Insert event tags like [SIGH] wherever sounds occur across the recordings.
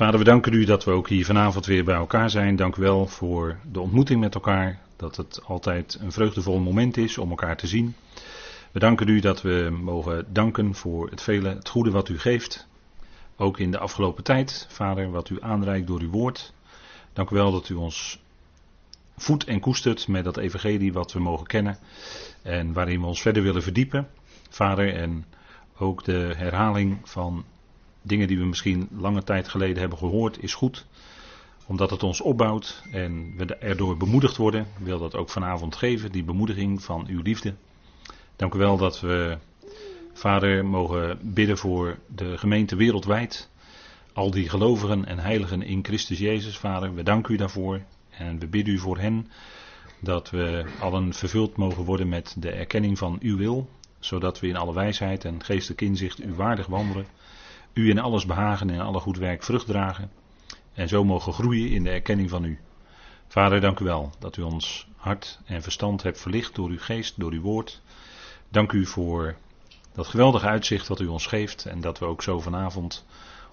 Vader, we danken u dat we ook hier vanavond weer bij elkaar zijn. Dank u wel voor de ontmoeting met elkaar. Dat het altijd een vreugdevol moment is om elkaar te zien. We danken u dat we mogen danken voor het vele, het goede wat u geeft. Ook in de afgelopen tijd, Vader, wat u aanreikt door uw woord. Dank u wel dat u ons voedt en koestert met dat evangelie wat we mogen kennen. En waarin we ons verder willen verdiepen. Vader, en ook de herhaling van dingen die we misschien lange tijd geleden hebben gehoord, is goed. Omdat het ons opbouwt en we erdoor bemoedigd worden. Ik wil dat ook vanavond geven, die bemoediging van uw liefde. Dank u wel dat we, Vader, mogen bidden voor de gemeente wereldwijd. Al die gelovigen en heiligen in Christus Jezus, Vader. We danken u daarvoor. En we bidden u voor hen dat we allen vervuld mogen worden met de erkenning van uw wil. Zodat we in alle wijsheid en geestelijk inzicht u waardig wandelen. U in alles behagen en alle goed werk vrucht dragen. En zo mogen groeien in de erkenning van u. Vader, dank u wel dat u ons hart en verstand hebt verlicht door uw geest, door uw woord. Dank u voor dat geweldige uitzicht wat u ons geeft en dat we ook zo vanavond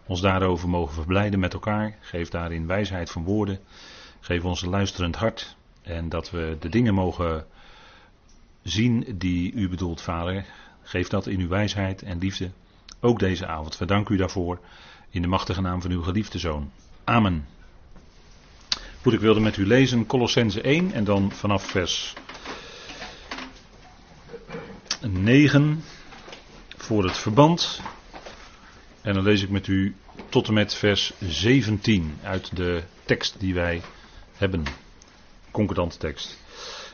ons daarover mogen verblijden met elkaar. Geef daarin wijsheid van woorden. Geef ons een luisterend hart en dat we de dingen mogen zien die u bedoelt, Vader. Geef dat in uw wijsheid en liefde. Ook deze avond. We danken u daarvoor in de machtige naam van uw geliefde zoon. Amen. Goed, ik wilde met u lezen Colossense 1 en dan vanaf vers 9 voor het verband. En dan lees ik met u tot en met vers 17 uit de tekst die wij hebben. Concordante tekst.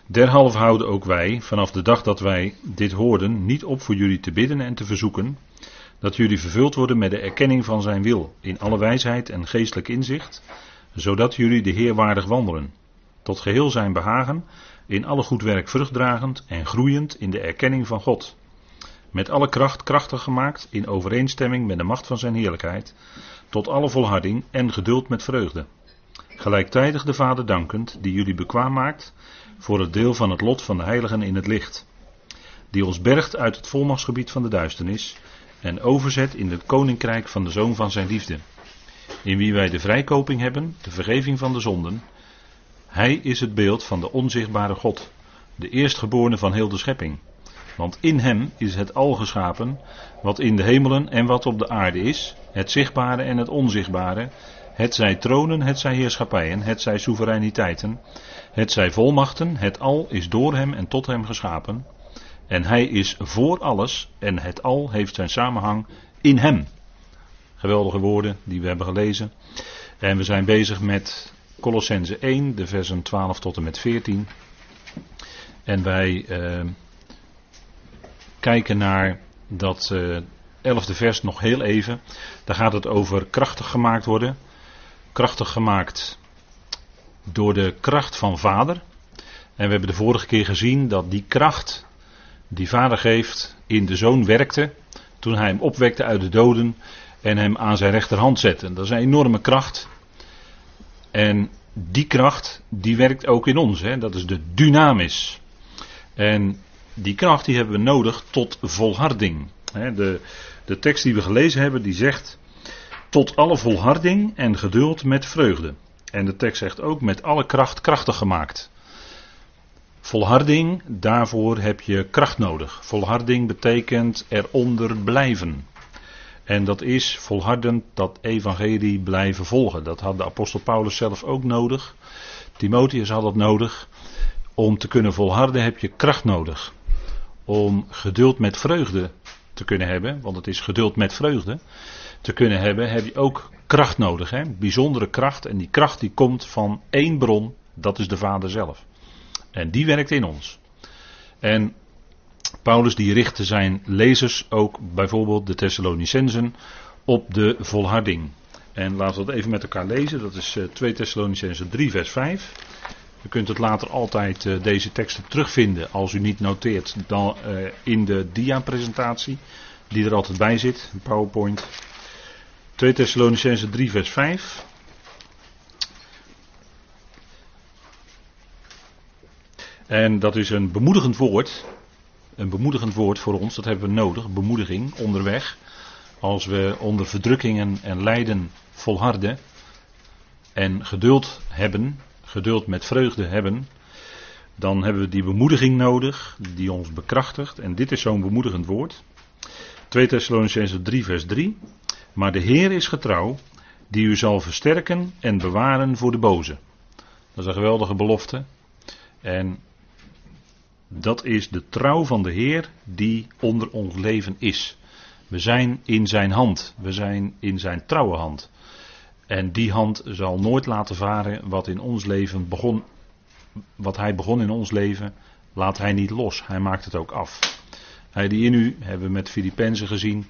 Derhalve houden ook wij, vanaf de dag dat wij dit hoorden, niet op voor jullie te bidden en te verzoeken, dat jullie vervuld worden met de erkenning van zijn wil, in alle wijsheid en geestelijk inzicht, zodat jullie de Heer waardig wandelen, tot geheel zijn behagen, in alle goed werk vruchtdragend en groeiend in de erkenning van God. Met alle kracht krachtig gemaakt in overeenstemming met de macht van zijn heerlijkheid, tot alle volharding en geduld met vreugde. Gelijktijdig de Vader dankend, die jullie bekwaam maakt voor het deel van het lot van de heiligen in het licht, die ons bergt uit het volmachtsgebied van de duisternis en overzet in het koninkrijk van de Zoon van zijn liefde, in wie wij de vrijkoping hebben, de vergeving van de zonden. Hij is het beeld van de onzichtbare God, de eerstgeborene van heel de schepping. Want in hem is het al geschapen, wat in de hemelen en wat op de aarde is, het zichtbare en het onzichtbare, het zij tronen, het zij heerschappijen, het zij soevereiniteiten, het zij volmachten, het al is door hem en tot hem geschapen. En hij is voor alles en het al heeft zijn samenhang in hem. Geweldige woorden die we hebben gelezen. En we zijn bezig met Colossense 1, de versen 12 tot en met 14. En wij eh, kijken naar dat uh, elfde vers nog heel even. Daar gaat het over krachtig gemaakt worden. Krachtig gemaakt door de kracht van Vader. En we hebben de vorige keer gezien dat die kracht die Vader geeft in de Zoon werkte toen hij hem opwekte uit de doden en hem aan zijn rechterhand zette. Dat is een enorme kracht. En die kracht die werkt ook in ons. Hè? Dat is de dynamis. En die kracht die hebben we nodig tot volharding. De, de tekst die we gelezen hebben, die zegt tot alle volharding en geduld met vreugde. En de tekst zegt ook met alle kracht krachtig gemaakt. Volharding, daarvoor heb je kracht nodig. Volharding betekent eronder blijven. En dat is volhardend dat evangelie blijven volgen. Dat had de apostel Paulus zelf ook nodig. Timotheus had dat nodig. Om te kunnen volharden heb je kracht nodig om geduld met vreugde te kunnen hebben, want het is geduld met vreugde, te kunnen hebben, heb je ook kracht nodig. Hè? Bijzondere kracht. En die kracht die komt van één bron, dat is de Vader zelf. En die werkt in ons. En Paulus die richtte zijn lezers ook bijvoorbeeld de Thessalonicensen op de volharding. En laten we dat even met elkaar lezen. Dat is 2 eh, Thessalonicensen 3 vers 5. U kunt het later altijd uh, deze teksten terugvinden als u niet noteert dan uh, in de dia-presentatie die er altijd bij zit, een PowerPoint. 2 Thessalonicense 3 vers 5. En dat is een bemoedigend woord. Een bemoedigend woord voor ons, dat hebben we nodig, bemoediging onderweg. als we onder verdrukkingen en lijden volharden en geduld hebben, geduld met vreugde hebben, dan hebben we die bemoediging nodig die ons bekrachtigt. En dit is zo'n bemoedigend woord. 2 Thessalonicense 3 vers 3. Maar de Heer is getrouw, die u zal versterken en bewaren voor de boze. Dat is een geweldige belofte. En dat is de trouw van de Heer die onder ons leven is. We zijn in zijn hand. We zijn in zijn trouwe hand. En die hand zal nooit laten varen wat in ons leven begon. Wat hij begon in ons leven, laat hij niet los. Hij maakt het ook af. Hij die in u, hebben we met Filippenzen gezien,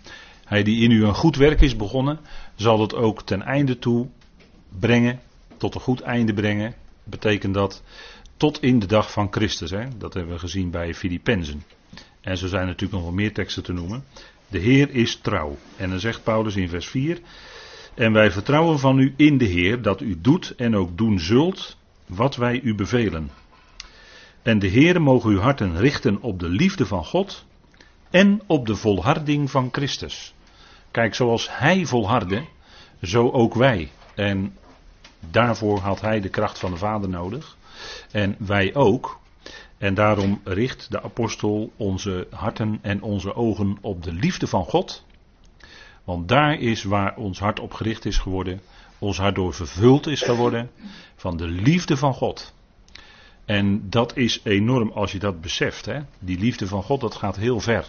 hij die in u een goed werk is begonnen, zal het ook ten einde toe brengen, tot een goed einde brengen. Betekent dat tot in de dag van Christus. Hè? Dat hebben we gezien bij Filippenzen. En zo zijn natuurlijk nog wel meer teksten te noemen. De Heer is trouw. En dan zegt Paulus in vers 4. En wij vertrouwen van u in de Heer dat u doet en ook doen zult wat wij u bevelen. En de Heer mogen uw harten richten op de liefde van God en op de volharding van Christus. Kijk, zoals Hij volhardde, zo ook wij. En daarvoor had Hij de kracht van de Vader nodig. En wij ook. En daarom richt de apostel onze harten en onze ogen op de liefde van God. Want daar is waar ons hart op gericht is geworden. Ons hart door vervuld is geworden van de liefde van God. En dat is enorm als je dat beseft. Hè? Die liefde van God, dat gaat heel ver.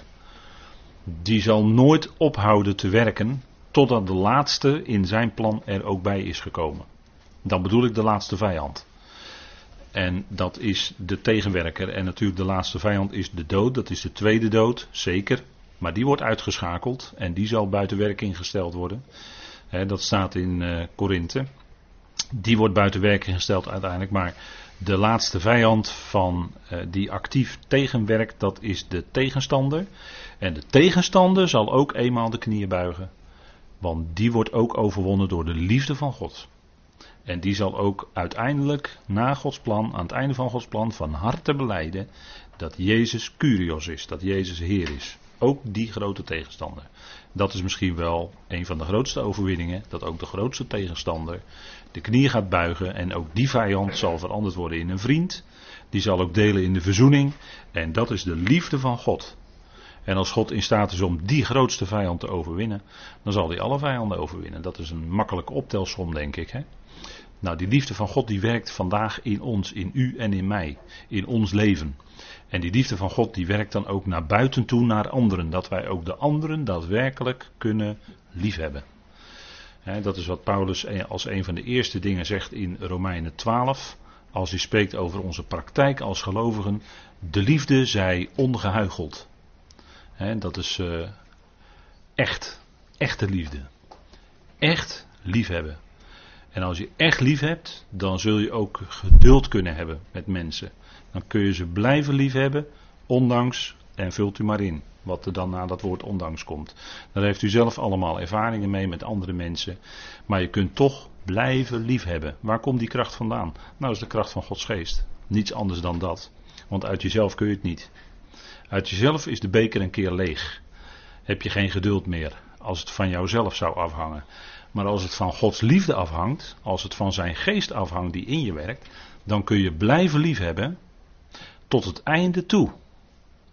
Die zal nooit ophouden te werken totdat de laatste in zijn plan er ook bij is gekomen. Dan bedoel ik de laatste vijand. En dat is de tegenwerker. En natuurlijk de laatste vijand is de dood. Dat is de tweede dood, zeker. Maar die wordt uitgeschakeld en die zal buiten werking gesteld worden. dat staat in uh. Die wordt buiten werking gesteld uiteindelijk. Maar de laatste vijand van uh, die actief tegenwerkt, dat is de tegenstander. En de tegenstander zal ook eenmaal de knieën buigen. Want die wordt ook overwonnen door de liefde van God. En die zal ook uiteindelijk na Gods plan, aan het einde van Gods plan, van harte beleiden dat Jezus Curios is, dat Jezus Heer is. Ook die grote tegenstander. Dat is misschien wel een van de grootste overwinningen, dat ook de grootste tegenstander de knie gaat buigen en ook die vijand zal veranderd worden in een vriend. Die zal ook delen in de verzoening en dat is de liefde van God. En als God in staat is om die grootste vijand te overwinnen, dan zal hij alle vijanden overwinnen. Dat is een makkelijke optelsom, denk ik. Hè? Nou, die liefde van God die werkt vandaag in ons, in u en in mij, in ons leven. En die liefde van God die werkt dan ook naar buiten toe, naar anderen. Dat wij ook de anderen daadwerkelijk kunnen liefhebben. dat is wat Paulus als een van de eerste dingen zegt in Romeinen 12. Als hij spreekt over onze praktijk als gelovigen. De liefde zij dat is uh, echt, echte liefde. Echt liefhebben. En als je echt lief hebt, dan zul je ook geduld kunnen hebben met mensen. Dan kun je ze blijven lief hebben, ondanks, en vult u maar in, wat er dan na dat woord ondanks komt. Daar heeft u zelf allemaal ervaringen mee met andere mensen. Maar je kunt toch blijven lief hebben. Waar komt die kracht vandaan? Nou, dat is de kracht van Gods geest. Niets anders dan dat. Want uit jezelf kun je het niet. Uit jezelf is de beker een keer leeg. Heb je geen geduld meer. Als het van jouzelf zou afhangen. Maar als het van Gods liefde afhangt, als het van zijn geest afhangt die in je werkt, dan kun je blijven liefhebben tot het einde toe.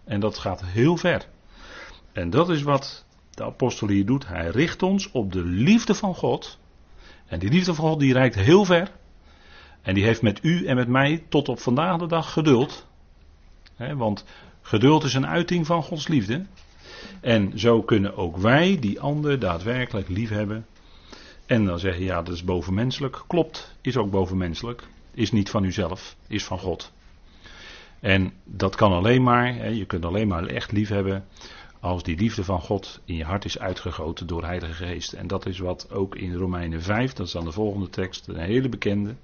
En dat gaat heel ver. En dat is wat de apostel hier doet. Hij richt ons op de liefde van God. En die liefde van God die reikt heel ver. En die heeft met u en met mij tot op vandaag de dag geduld. want geduld is een uiting van Gods liefde. En zo kunnen ook wij die ander daadwerkelijk lief hebben en dan zeg je ja, dat is bovenmenselijk. Klopt, is ook bovenmenselijk. Is niet van uzelf, is van God. En dat kan alleen maar, je kunt alleen maar echt lief hebben als die liefde van God in je hart is uitgegoten door Heilige Geest. En dat is wat ook in Romeinen 5, dat is dan de volgende tekst, een hele bekende,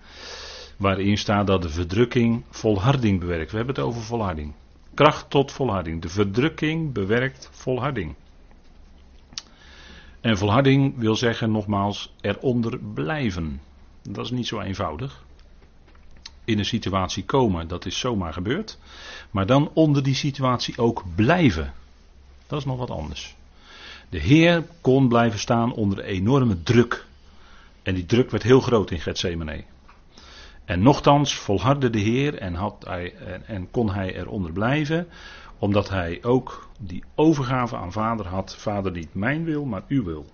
waarin staat dat de verdrukking volharding bewerkt. We hebben het over volharding. Kracht tot volharding. De verdrukking bewerkt volharding. En volharding wil zeggen, nogmaals, eronder blijven. Dat is niet zo eenvoudig. In een situatie komen, dat is zomaar gebeurd. Maar dan onder die situatie ook blijven. Dat is nog wat anders. De Heer kon blijven staan onder enorme druk. En die druk werd heel groot in Gethsemane. En nochtans volhardde de Heer en, had hij, en, kon hij eronder blijven, omdat hij ook die overgave aan vader had. Vader, niet mijn wil, maar uw wil.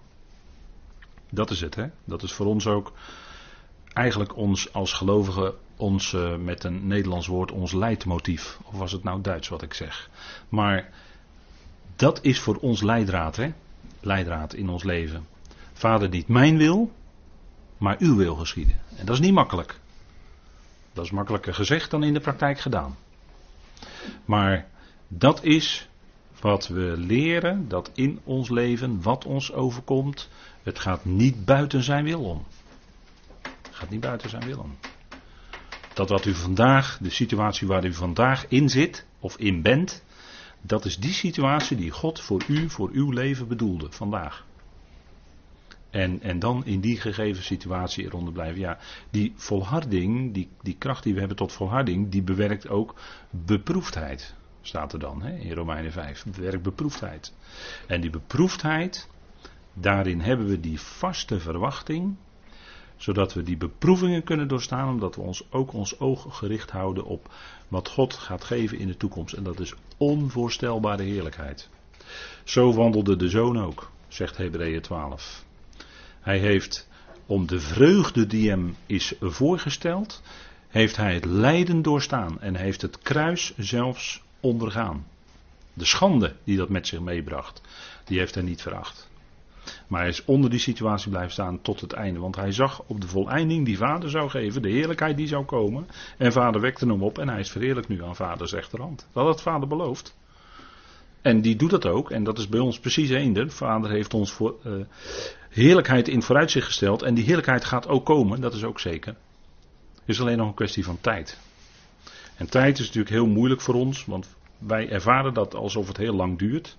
Dat is het, hè? Dat is voor ons ook eigenlijk ons als gelovigen ons uh, met een Nederlands woord ons leidmotief. Of was het nou Duits wat ik zeg? Maar dat is voor ons leidraad, hè? Leidraad in ons leven. Vader, niet mijn wil, maar uw wil geschieden. En dat is niet makkelijk. Dat is makkelijker gezegd dan in de praktijk gedaan. Maar dat is wat we leren, dat in ons leven, wat ons overkomt, het gaat niet buiten zijn wil om. Het gaat niet buiten zijn wil om. Dat wat u vandaag, de situatie waar u vandaag in zit, of in bent, dat is die situatie die God voor u, voor uw leven bedoelde, vandaag. En, en dan in die gegeven situatie eronder blijven. Ja, die volharding, die, die kracht die we hebben tot volharding, die bewerkt ook beproefdheid. Staat er dan hè, in Romeinen 5. Bewerkt beproefdheid. En die beproefdheid, daarin hebben we die vaste verwachting. Zodat we die beproevingen kunnen doorstaan, omdat we ons ook ons oog gericht houden op wat God gaat geven in de toekomst. En dat is onvoorstelbare heerlijkheid. Zo wandelde de zoon ook, zegt Hebreeën 12. Hij heeft om de vreugde die hem is voorgesteld, heeft hij het lijden doorstaan en heeft het kruis zelfs ondergaan. De schande die dat met zich meebracht, die heeft hij niet veracht. Maar hij is onder die situatie blijven staan tot het einde. Want hij zag op de voleinding die vader zou geven, de heerlijkheid die zou komen. En vader wekte hem op en hij is verheerlijk nu aan vaders rechterhand. Dat had vader beloofd. En die doet dat ook. En dat is bij ons precies eender. Vader heeft ons voor, uh, heerlijkheid in vooruitzicht gesteld. En die heerlijkheid gaat ook komen, dat is ook zeker. Het is alleen nog een kwestie van tijd. En tijd is natuurlijk heel moeilijk voor ons, want wij ervaren dat alsof het heel lang duurt.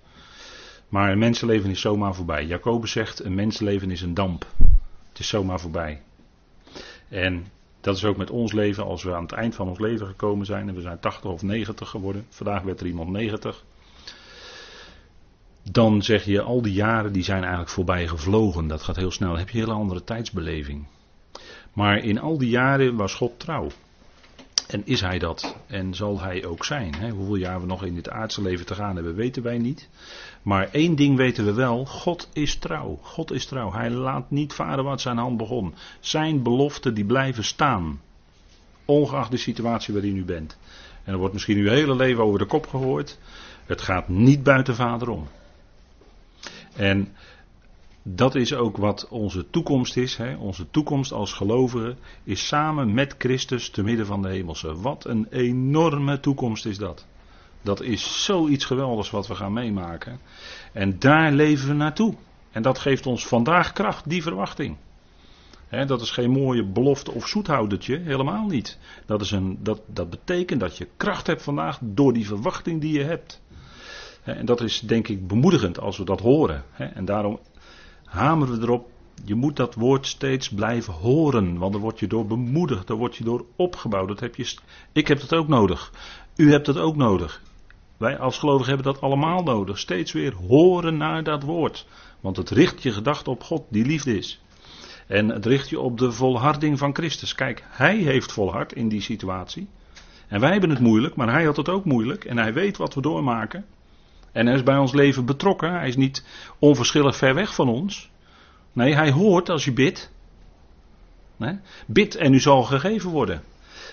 Maar een mensenleven is zomaar voorbij. Jacobus zegt: een mensenleven is een damp. Het is zomaar voorbij. En dat is ook met ons leven. Als we aan het eind van ons leven gekomen zijn en we zijn 80 of 90 geworden. Vandaag werd er iemand 90 dan zeg je al die jaren die zijn eigenlijk voorbij gevlogen. Dat gaat heel snel. Dan heb je een hele andere tijdsbeleving. Maar in al die jaren was God trouw. En is hij dat? En zal hij ook zijn? Hè? Hoeveel jaar we nog in dit aardse leven te gaan hebben, weten wij niet. Maar één ding weten we wel: God is trouw. God is trouw. Hij laat niet varen wat zijn hand begon. Zijn beloften die blijven staan. Ongeacht de situatie waarin u bent. En er wordt misschien uw hele leven over de kop gehoord. Het gaat niet buiten vader om. En dat is ook wat onze toekomst is. Hè. Onze toekomst als gelovigen is samen met Christus te midden van de hemelse. Wat een enorme toekomst is dat. Dat is zoiets geweldigs wat we gaan meemaken. En daar leven we naartoe. En dat geeft ons vandaag kracht, die verwachting. dat is geen mooie belofte of zoethoudertje, helemaal niet. Dat, is een, dat, dat betekent dat je kracht hebt vandaag door die verwachting die je hebt. En dat is denk ik bemoedigend als we dat horen. En daarom hameren we erop. Je moet dat woord steeds blijven horen. Want dan word je door bemoedigd, daar word je door opgebouwd. Dat heb je, ik heb dat ook nodig. U hebt dat ook nodig. Wij als gelovigen hebben dat allemaal nodig. Steeds weer horen naar dat woord. Want het richt je gedachten op God, die liefde is. En het richt je op de volharding van Christus. Kijk, hij heeft volhard in die situatie. En wij hebben het moeilijk, maar hij had het ook moeilijk. En hij weet wat we doormaken. En hij is bij ons leven betrokken. Hij is niet onverschillig ver weg van ons. Nee, hij hoort als je bidt. Bid en u zal gegeven worden.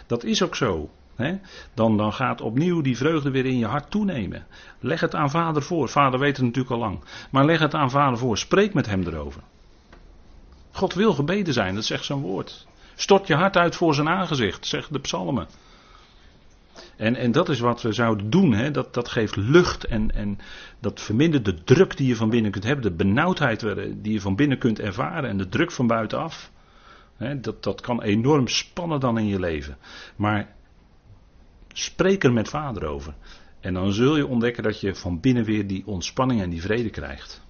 Dat is ook zo. Dan, dan gaat opnieuw die vreugde weer in je hart toenemen. Leg het aan vader voor. Vader weet het natuurlijk al lang. Maar leg het aan vader voor. Spreek met hem erover. God wil gebeden zijn, dat zegt zo'n woord. Stort je hart uit voor zijn aangezicht, zegt de psalmen. En, en dat is wat we zouden doen. Hè? Dat, dat geeft lucht en, en dat vermindert de druk die je van binnen kunt hebben. De benauwdheid die je van binnen kunt ervaren en de druk van buitenaf. Hè? Dat, dat kan enorm spannen dan in je leven. Maar spreek er met vader over. En dan zul je ontdekken dat je van binnen weer die ontspanning en die vrede krijgt.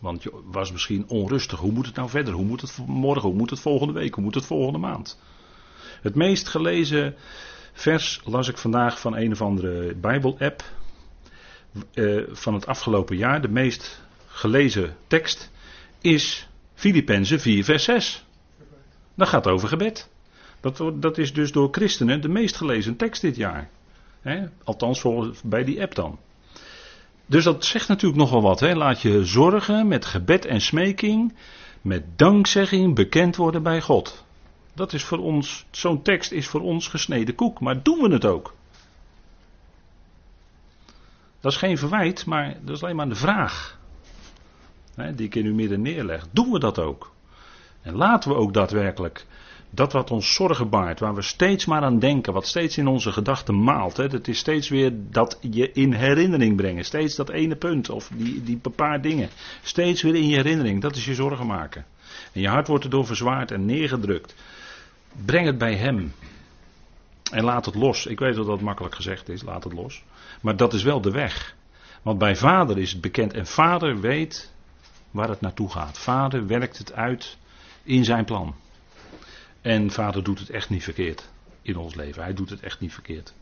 Want je was misschien onrustig. Hoe moet het nou verder? Hoe moet het morgen? Hoe moet het volgende week? Hoe moet het volgende maand? Het meest gelezen vers las ik vandaag van een of andere Bijbel-app. Uh, van het afgelopen jaar. De meest gelezen tekst is Filippenzen 4, vers 6. Dat gaat over gebed. Dat, dat is dus door christenen de meest gelezen tekst dit jaar. althans volgens, bij die app dan. Dus dat zegt natuurlijk nogal wat. Laat je zorgen met gebed en smeking, met dankzegging bekend worden bij God. Dat is voor ons, zo'n tekst is voor ons gesneden koek. Maar doen we het ook? Dat is geen verwijt, maar dat is alleen maar de vraag. die ik in uw midden neerleg. Doen we dat ook? En laten we ook daadwerkelijk dat wat ons zorgen baart, waar we steeds maar aan denken, wat steeds in onze gedachten maalt. Hè, dat is steeds weer dat je in herinnering brengen. Steeds dat ene punt of die, die paar dingen. Steeds weer in je herinnering. Dat is je zorgen maken. En je hart wordt erdoor verzwaard en neergedrukt. Breng het bij Hem. En laat het los. Ik weet dat dat makkelijk gezegd is, laat het los. Maar dat is wel de weg. Want bij vader is het bekend. En vader weet waar het naartoe gaat. Vader werkt het uit in zijn plan. En vader doet het echt niet verkeerd in ons leven. Hij doet het echt niet verkeerd.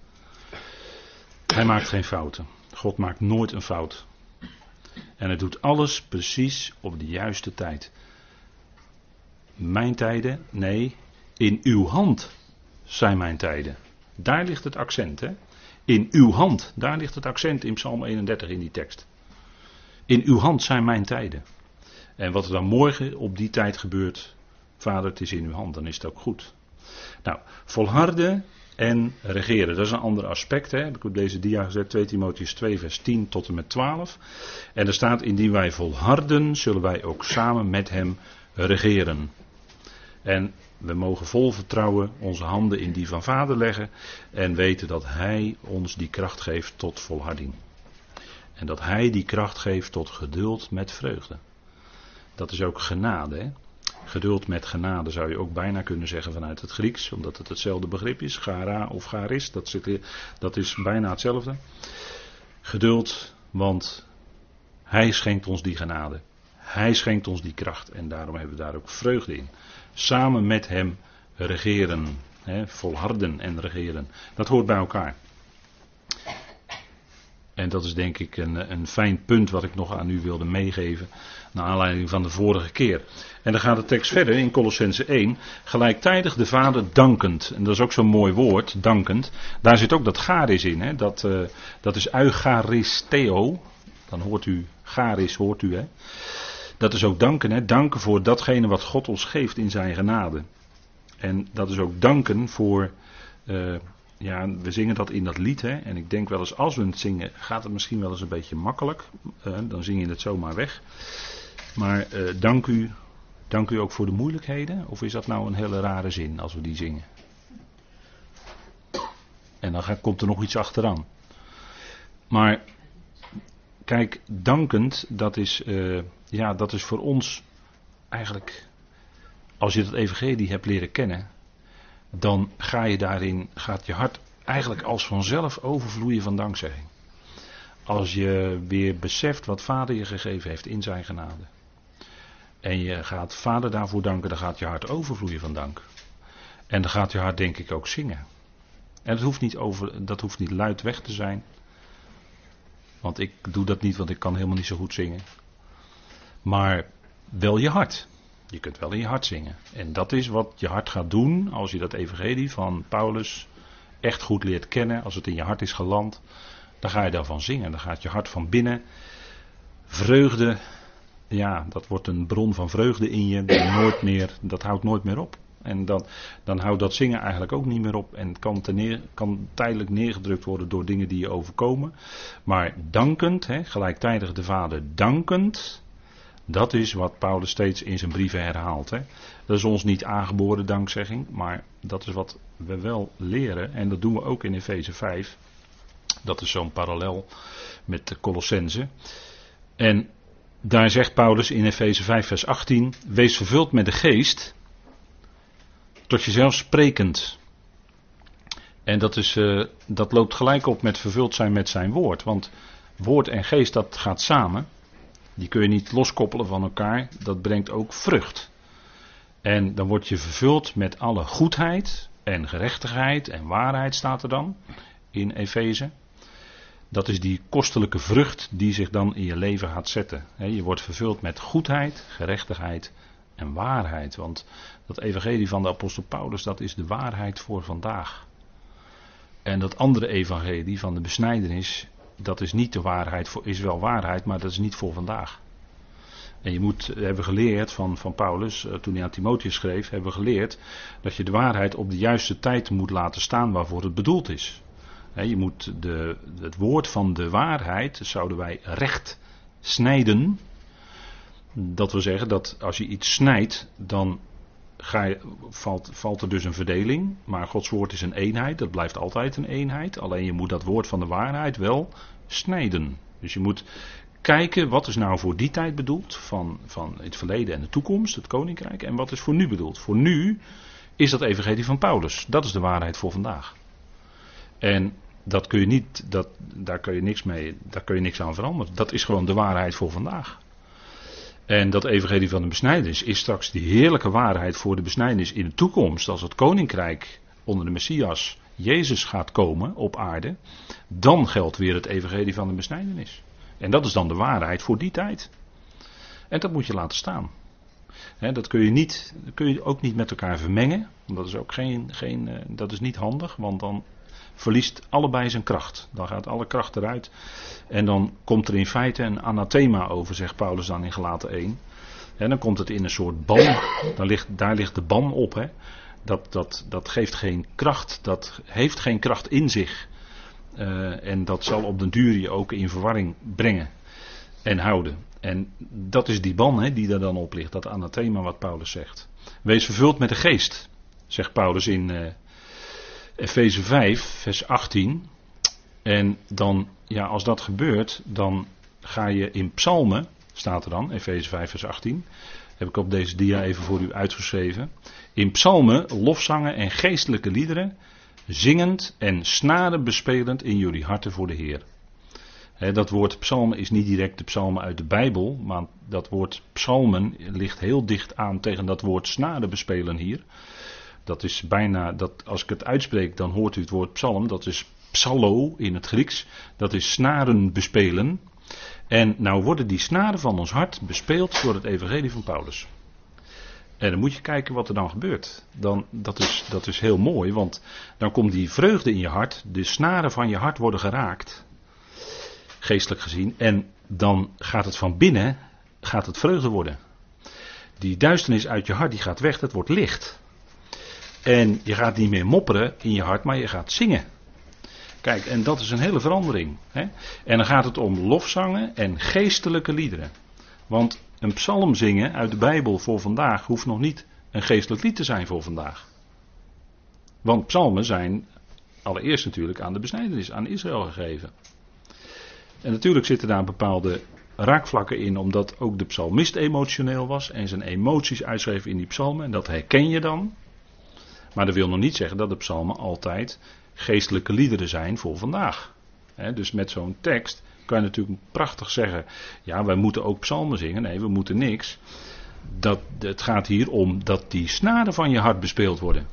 Hij maakt geen fouten. God maakt nooit een fout. En hij doet alles precies op de juiste tijd. Mijn tijden? Nee, in uw hand zijn mijn tijden. Daar ligt het accent, hè? In uw hand, daar ligt het accent in Psalm 31 in die tekst. In uw hand zijn mijn tijden. En wat er dan morgen op die tijd gebeurt, vader, het is in uw hand, dan is het ook goed. Nou, volharden en regeren, dat is een ander aspect. Hè? Heb ik op deze dia gezet, 2 Timotheus 2, vers 10 tot en met 12. En er staat, indien wij volharden, zullen wij ook samen met hem regeren. En we mogen vol vertrouwen onze handen in die van Vader leggen en weten dat Hij ons die kracht geeft tot volharding. En dat Hij die kracht geeft tot geduld met vreugde. Dat is ook genade. Hè? Geduld met genade zou je ook bijna kunnen zeggen vanuit het Grieks, omdat het hetzelfde begrip is. Gara of garis, dat, zit, dat is bijna hetzelfde. Geduld, want Hij schenkt ons die genade. Hij schenkt ons die kracht en daarom hebben we daar ook vreugde in samen met hem regeren. Hè, volharden en regeren. Dat hoort bij elkaar. En dat is denk ik een, een fijn punt wat ik nog aan u wilde meegeven. Naar aanleiding van de vorige keer. En dan gaat de tekst verder in Colossense 1. Gelijktijdig de Vader dankend. En dat is ook zo'n mooi woord, dankend. Daar zit ook dat garis in. Hè? Dat, uh, dat is eucharisteo. Dan hoort u, garis hoort u hè. Dat is ook danken, hè? danken voor datgene wat God ons geeft in zijn genade. En dat is ook danken voor, uh, ja, we zingen dat in dat lied, hè? en ik denk wel eens als we het zingen, gaat het misschien wel eens een beetje makkelijk. Uh, dan zing je het zomaar weg. Maar uh, dank u, dank u ook voor de moeilijkheden, of is dat nou een hele rare zin als we die zingen? En dan komt er nog iets achteraan. Maar kijk, dankend, dat is ja, dat is voor ons eigenlijk, als je het evangelie hebt leren kennen, dan ga je daarin, gaat je hart eigenlijk als vanzelf overvloeien van dankzegging. Als je weer beseft wat vader je gegeven heeft in zijn genade. En je gaat vader daarvoor danken, dan gaat je hart overvloeien van dank. En dan gaat je hart denk ik ook zingen. En dat hoeft niet, over, dat hoeft niet luid weg te zijn. Want ik doe dat niet, want ik kan helemaal niet zo goed zingen. Maar wel je hart. Je kunt wel in je hart zingen. En dat is wat je hart gaat doen als je dat evangelie van Paulus echt goed leert kennen. Als het in je hart is geland. Dan ga je daarvan zingen. Dan gaat je hart van binnen. Vreugde. Ja, dat wordt een bron van vreugde in je. Die nooit meer, dat houdt nooit meer op. En dan, dan houdt dat zingen eigenlijk ook niet meer op. En kan, kan tijdelijk neergedrukt worden door dingen die je overkomen. Maar dankend, hè, gelijktijdig de Vader dankend. Dat is wat Paulus steeds in zijn brieven herhaalt. Hè. Dat is ons niet aangeboren dankzegging, maar dat is wat we wel leren. En dat doen we ook in Efeze 5. Dat is zo'n parallel met de Colossense. En daar zegt Paulus in Efeze 5, vers 18: Wees vervuld met de geest, tot jezelf sprekend. En dat, is, uh, dat loopt gelijk op met vervuld zijn met zijn woord. Want woord en geest, dat gaat samen. Die kun je niet loskoppelen van elkaar. Dat brengt ook vrucht. En dan word je vervuld met alle goedheid en gerechtigheid en waarheid staat er dan in Efeze. Dat is die kostelijke vrucht die zich dan in je leven gaat zetten. Je wordt vervuld met goedheid, gerechtigheid en waarheid. Want dat evangelie van de apostel Paulus, dat is de waarheid voor vandaag. En dat andere evangelie van de besnijdenis, dat is niet de waarheid, is wel waarheid, maar dat is niet voor vandaag. En je moet, hebben geleerd van, van Paulus, eh, toen hij aan Timotheus schreef, hebben we geleerd dat je de waarheid op de juiste tijd moet laten staan waarvoor het bedoeld is. Je moet de, het woord van de waarheid, zouden wij recht snijden. Dat wil zeggen dat als je iets snijdt, dan ga je, valt, valt er dus een verdeling. Maar Gods woord is een eenheid, dat blijft altijd een eenheid. Alleen je moet dat woord van de waarheid wel snijden. Dus je moet kijken wat is nou voor die tijd bedoeld, van, van het verleden en de toekomst, het koninkrijk, en wat is voor nu bedoeld. Voor nu is dat evangelie van Paulus. Dat is de waarheid voor vandaag. En dat kun je niet, dat, daar kun je niks mee, daar kun je niks aan veranderen. Dat is gewoon de waarheid voor vandaag. En dat evangelie van de besnijdenis is straks die heerlijke waarheid voor de besnijdenis in de toekomst, als het koninkrijk onder de Messias, Jezus gaat komen op aarde, dan geldt weer het evangelie van de besnijdenis. En dat is dan de waarheid voor die tijd. En dat moet je laten staan. dat kun je, niet, kun je ook niet met elkaar vermengen. Dat is ook geen, geen, eh, dat is niet handig, want dan verliest allebei zijn kracht. Dan gaat alle kracht eruit. En dan komt er in feite een anathema over, zegt Paulus dan in Gelaten 1. En dan komt het in een soort ban. Dan ligt, daar ligt de ban op. Hè. Dat, dat, dat geeft geen kracht. Dat heeft geen kracht in zich. Uh, en dat zal op den duur je ook in verwarring brengen en houden. En dat is die ban hè, die er dan op ligt, dat anathema wat Paulus zegt. Wees vervuld met de geest, zegt Paulus in uh, Efeze 5, vers 18. En dan, ja, als dat gebeurt, dan ga je in psalmen, staat er dan, Efeze 5, vers 18. Heb ik op deze dia even voor u uitgeschreven. In psalmen, lofzangen en geestelijke liederen zingend en snaren bespelend in jullie harten voor de Heer. dat woord psalmen is niet direct de psalmen uit de Bijbel, maar dat woord psalmen ligt heel dicht aan tegen dat woord snaren bespelen hier. Dat is bijna, dat, als ik het uitspreek, dan hoort u het woord psalm, dat is psallo in het Grieks, dat is snaren bespelen. En nou worden die snaren van ons hart bespeeld door het evangelie van Paulus. En dan moet je kijken wat er dan gebeurt. Dan, dat, is, dat is heel mooi, want dan komt die vreugde in je hart, de snaren van je hart worden geraakt, geestelijk gezien, en dan gaat het van binnen, gaat het vreugde worden. Die duisternis uit je hart, die gaat weg, dat wordt licht. En je gaat niet meer mopperen in je hart, maar je gaat zingen. Kijk, en dat is een hele verandering. Hè? En dan gaat het om lofzangen en geestelijke liederen. Want een psalm zingen uit de Bijbel voor vandaag hoeft nog niet een geestelijk lied te zijn voor vandaag. Want psalmen zijn allereerst natuurlijk aan de besnijdenis, aan Israël gegeven. En natuurlijk zitten daar bepaalde raakvlakken in, omdat ook de psalmist emotioneel was en zijn emoties uitschreef in die psalmen. En dat herken je dan. Maar dat wil nog niet zeggen dat de psalmen altijd geestelijke liederen zijn voor vandaag. dus met zo'n tekst kan je natuurlijk prachtig zeggen, ja, wij moeten ook psalmen zingen. Nee, we moeten niks. Dat, het gaat hier om dat die snaren van je hart bespeeld worden.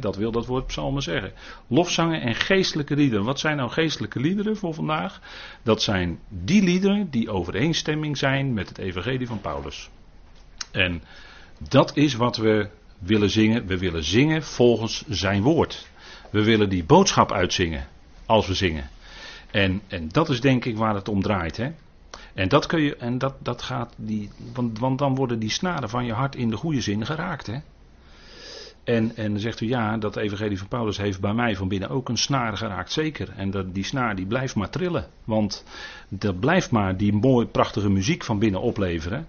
dat wil dat woord psalmen zeggen. Lofzangen en geestelijke liederen. Wat zijn nou geestelijke liederen voor vandaag? Dat zijn die liederen die overeenstemming zijn met het evangelie van Paulus. En dat is wat we willen zingen. We willen zingen volgens zijn woord. We willen die boodschap uitzingen als we zingen. En, en dat is denk ik waar het om draait. Hè? En dat kun je, en dat, dat gaat, die, want, want dan worden die snaren van je hart in de goede zin geraakt. Hè? En, en dan zegt u ja, dat evangelie van Paulus heeft bij mij van binnen ook een snaar geraakt, zeker. En dat, die snaar die blijft maar trillen. Want dat blijft maar die mooie, prachtige muziek van binnen opleveren.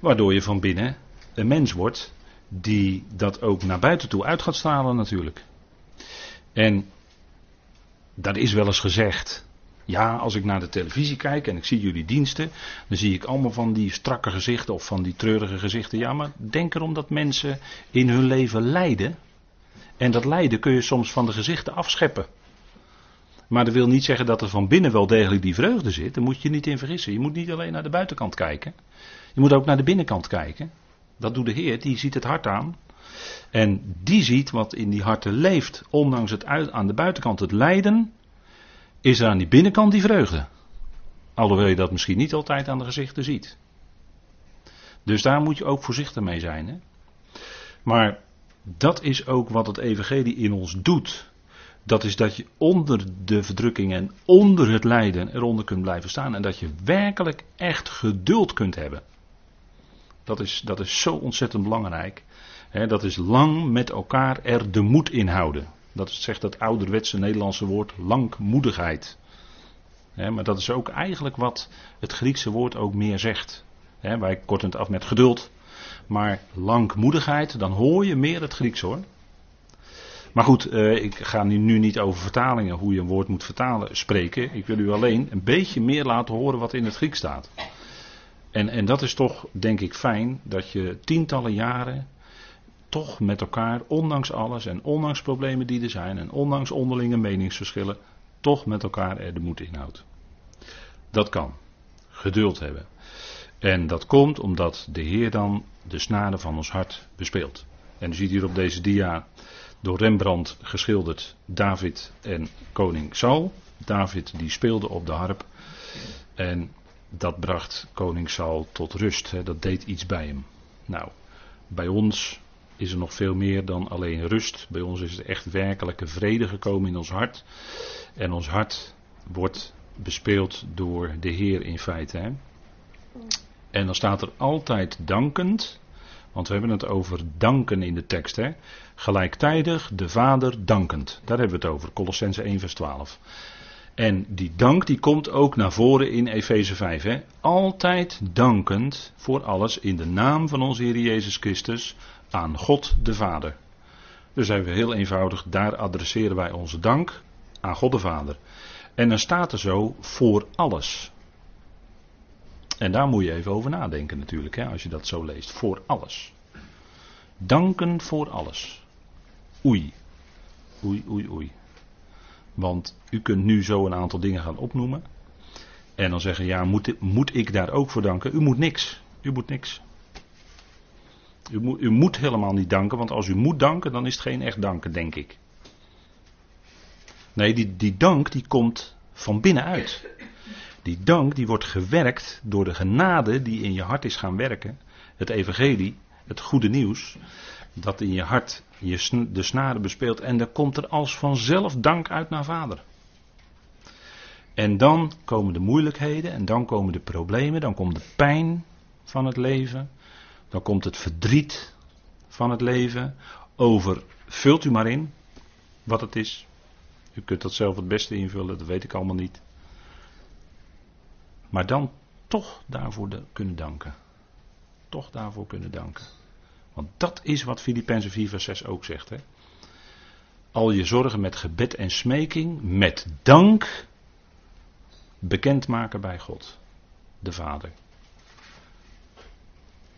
Waardoor je van binnen een mens wordt die dat ook naar buiten toe uit gaat stralen natuurlijk. En dat is wel eens gezegd. Ja, als ik naar de televisie kijk en ik zie jullie diensten, dan zie ik allemaal van die strakke gezichten of van die treurige gezichten. Ja, maar denk erom dat mensen in hun leven lijden. En dat lijden kun je soms van de gezichten afscheppen. Maar dat wil niet zeggen dat er van binnen wel degelijk die vreugde zit. Daar moet je niet in vergissen. Je moet niet alleen naar de buitenkant kijken. Je moet ook naar de binnenkant kijken. Dat doet de Heer, die ziet het hart aan. En die ziet wat in die harten leeft. Ondanks het uit, aan de buitenkant het lijden, is er aan die binnenkant die vreugde. Alhoewel je dat misschien niet altijd aan de gezichten ziet. Dus daar moet je ook voorzichtig mee zijn. Hè? Maar dat is ook wat het evangelie in ons doet. Dat is dat je onder de verdrukking en onder het lijden eronder kunt blijven staan. En dat je werkelijk echt geduld kunt hebben. Dat is, dat is zo ontzettend belangrijk. dat is lang met elkaar er de moed in houden. Dat zegt dat ouderwetse Nederlandse woord langmoedigheid. maar dat is ook eigenlijk wat het Griekse woord ook meer zegt. wij korten het af met geduld. Maar langmoedigheid, dan hoor je meer het Grieks hoor. Maar goed, eh, ik ga nu, nu niet over vertalingen, hoe je een woord moet vertalen, spreken. Ik wil u alleen een beetje meer laten horen wat in het Grieks staat. En, en dat is toch, denk ik, fijn dat je tientallen jaren toch met elkaar, ondanks alles en ondanks problemen die er zijn en ondanks onderlinge meningsverschillen, toch met elkaar er de moed inhoudt. Dat kan. Geduld hebben. En dat komt omdat de Heer dan de snaren van ons hart bespeelt. En u ziet hier op deze dia door Rembrandt geschilderd David en koning Saul. David die speelde op de harp en dat bracht koning Saul tot rust. Hè. Dat deed iets bij hem. Nou, bij ons is er nog veel meer dan alleen rust. Bij ons is er echt werkelijke vrede gekomen in ons hart. En ons hart wordt bespeeld door de Heer in feite. Hè. En dan staat er altijd dankend. Want we hebben het over danken in de tekst. Hè? Gelijktijdig de Vader dankend. Daar hebben we het over. Colossense 1 vers 12. En die dank die komt ook naar voren in Efeze 5. Hè? Altijd dankend voor alles in de naam van onze Heer Jezus Christus aan God de Vader. Dus even heel eenvoudig, daar adresseren wij onze dank aan God de Vader. En dan staat er zo voor alles. En daar moet je even over nadenken natuurlijk, hè, als je dat zo leest. Voor alles. Danken voor alles. Oei. Oei, oei, oei. Want u kunt nu zo een aantal dingen gaan opnoemen. En dan zeggen, ja, moet, moet ik daar ook voor danken? U moet niks. U moet niks. U moet, u moet helemaal niet danken, want als u moet danken, dan is het geen echt danken, denk ik. Nee, die, die dank die komt van binnenuit. Die dank die wordt gewerkt door de genade die in je hart is gaan werken. Het evangelie, het goede nieuws, dat in je hart je de snaren bespeelt. En dan komt er als vanzelf dank uit naar vader. En dan komen de moeilijkheden en dan komen de problemen, dan komt de pijn van het leven. Dan komt het verdriet van het leven. Over, vult u maar in wat het is. U kunt dat zelf het beste invullen, dat weet ik allemaal niet. Maar dan toch daarvoor kunnen danken. Toch daarvoor kunnen danken. Want dat is wat Filippenzen 4 vers 6 ook zegt. Hè? Al je zorgen met gebed en smeking, met dank, bekendmaken bij God, de Vader.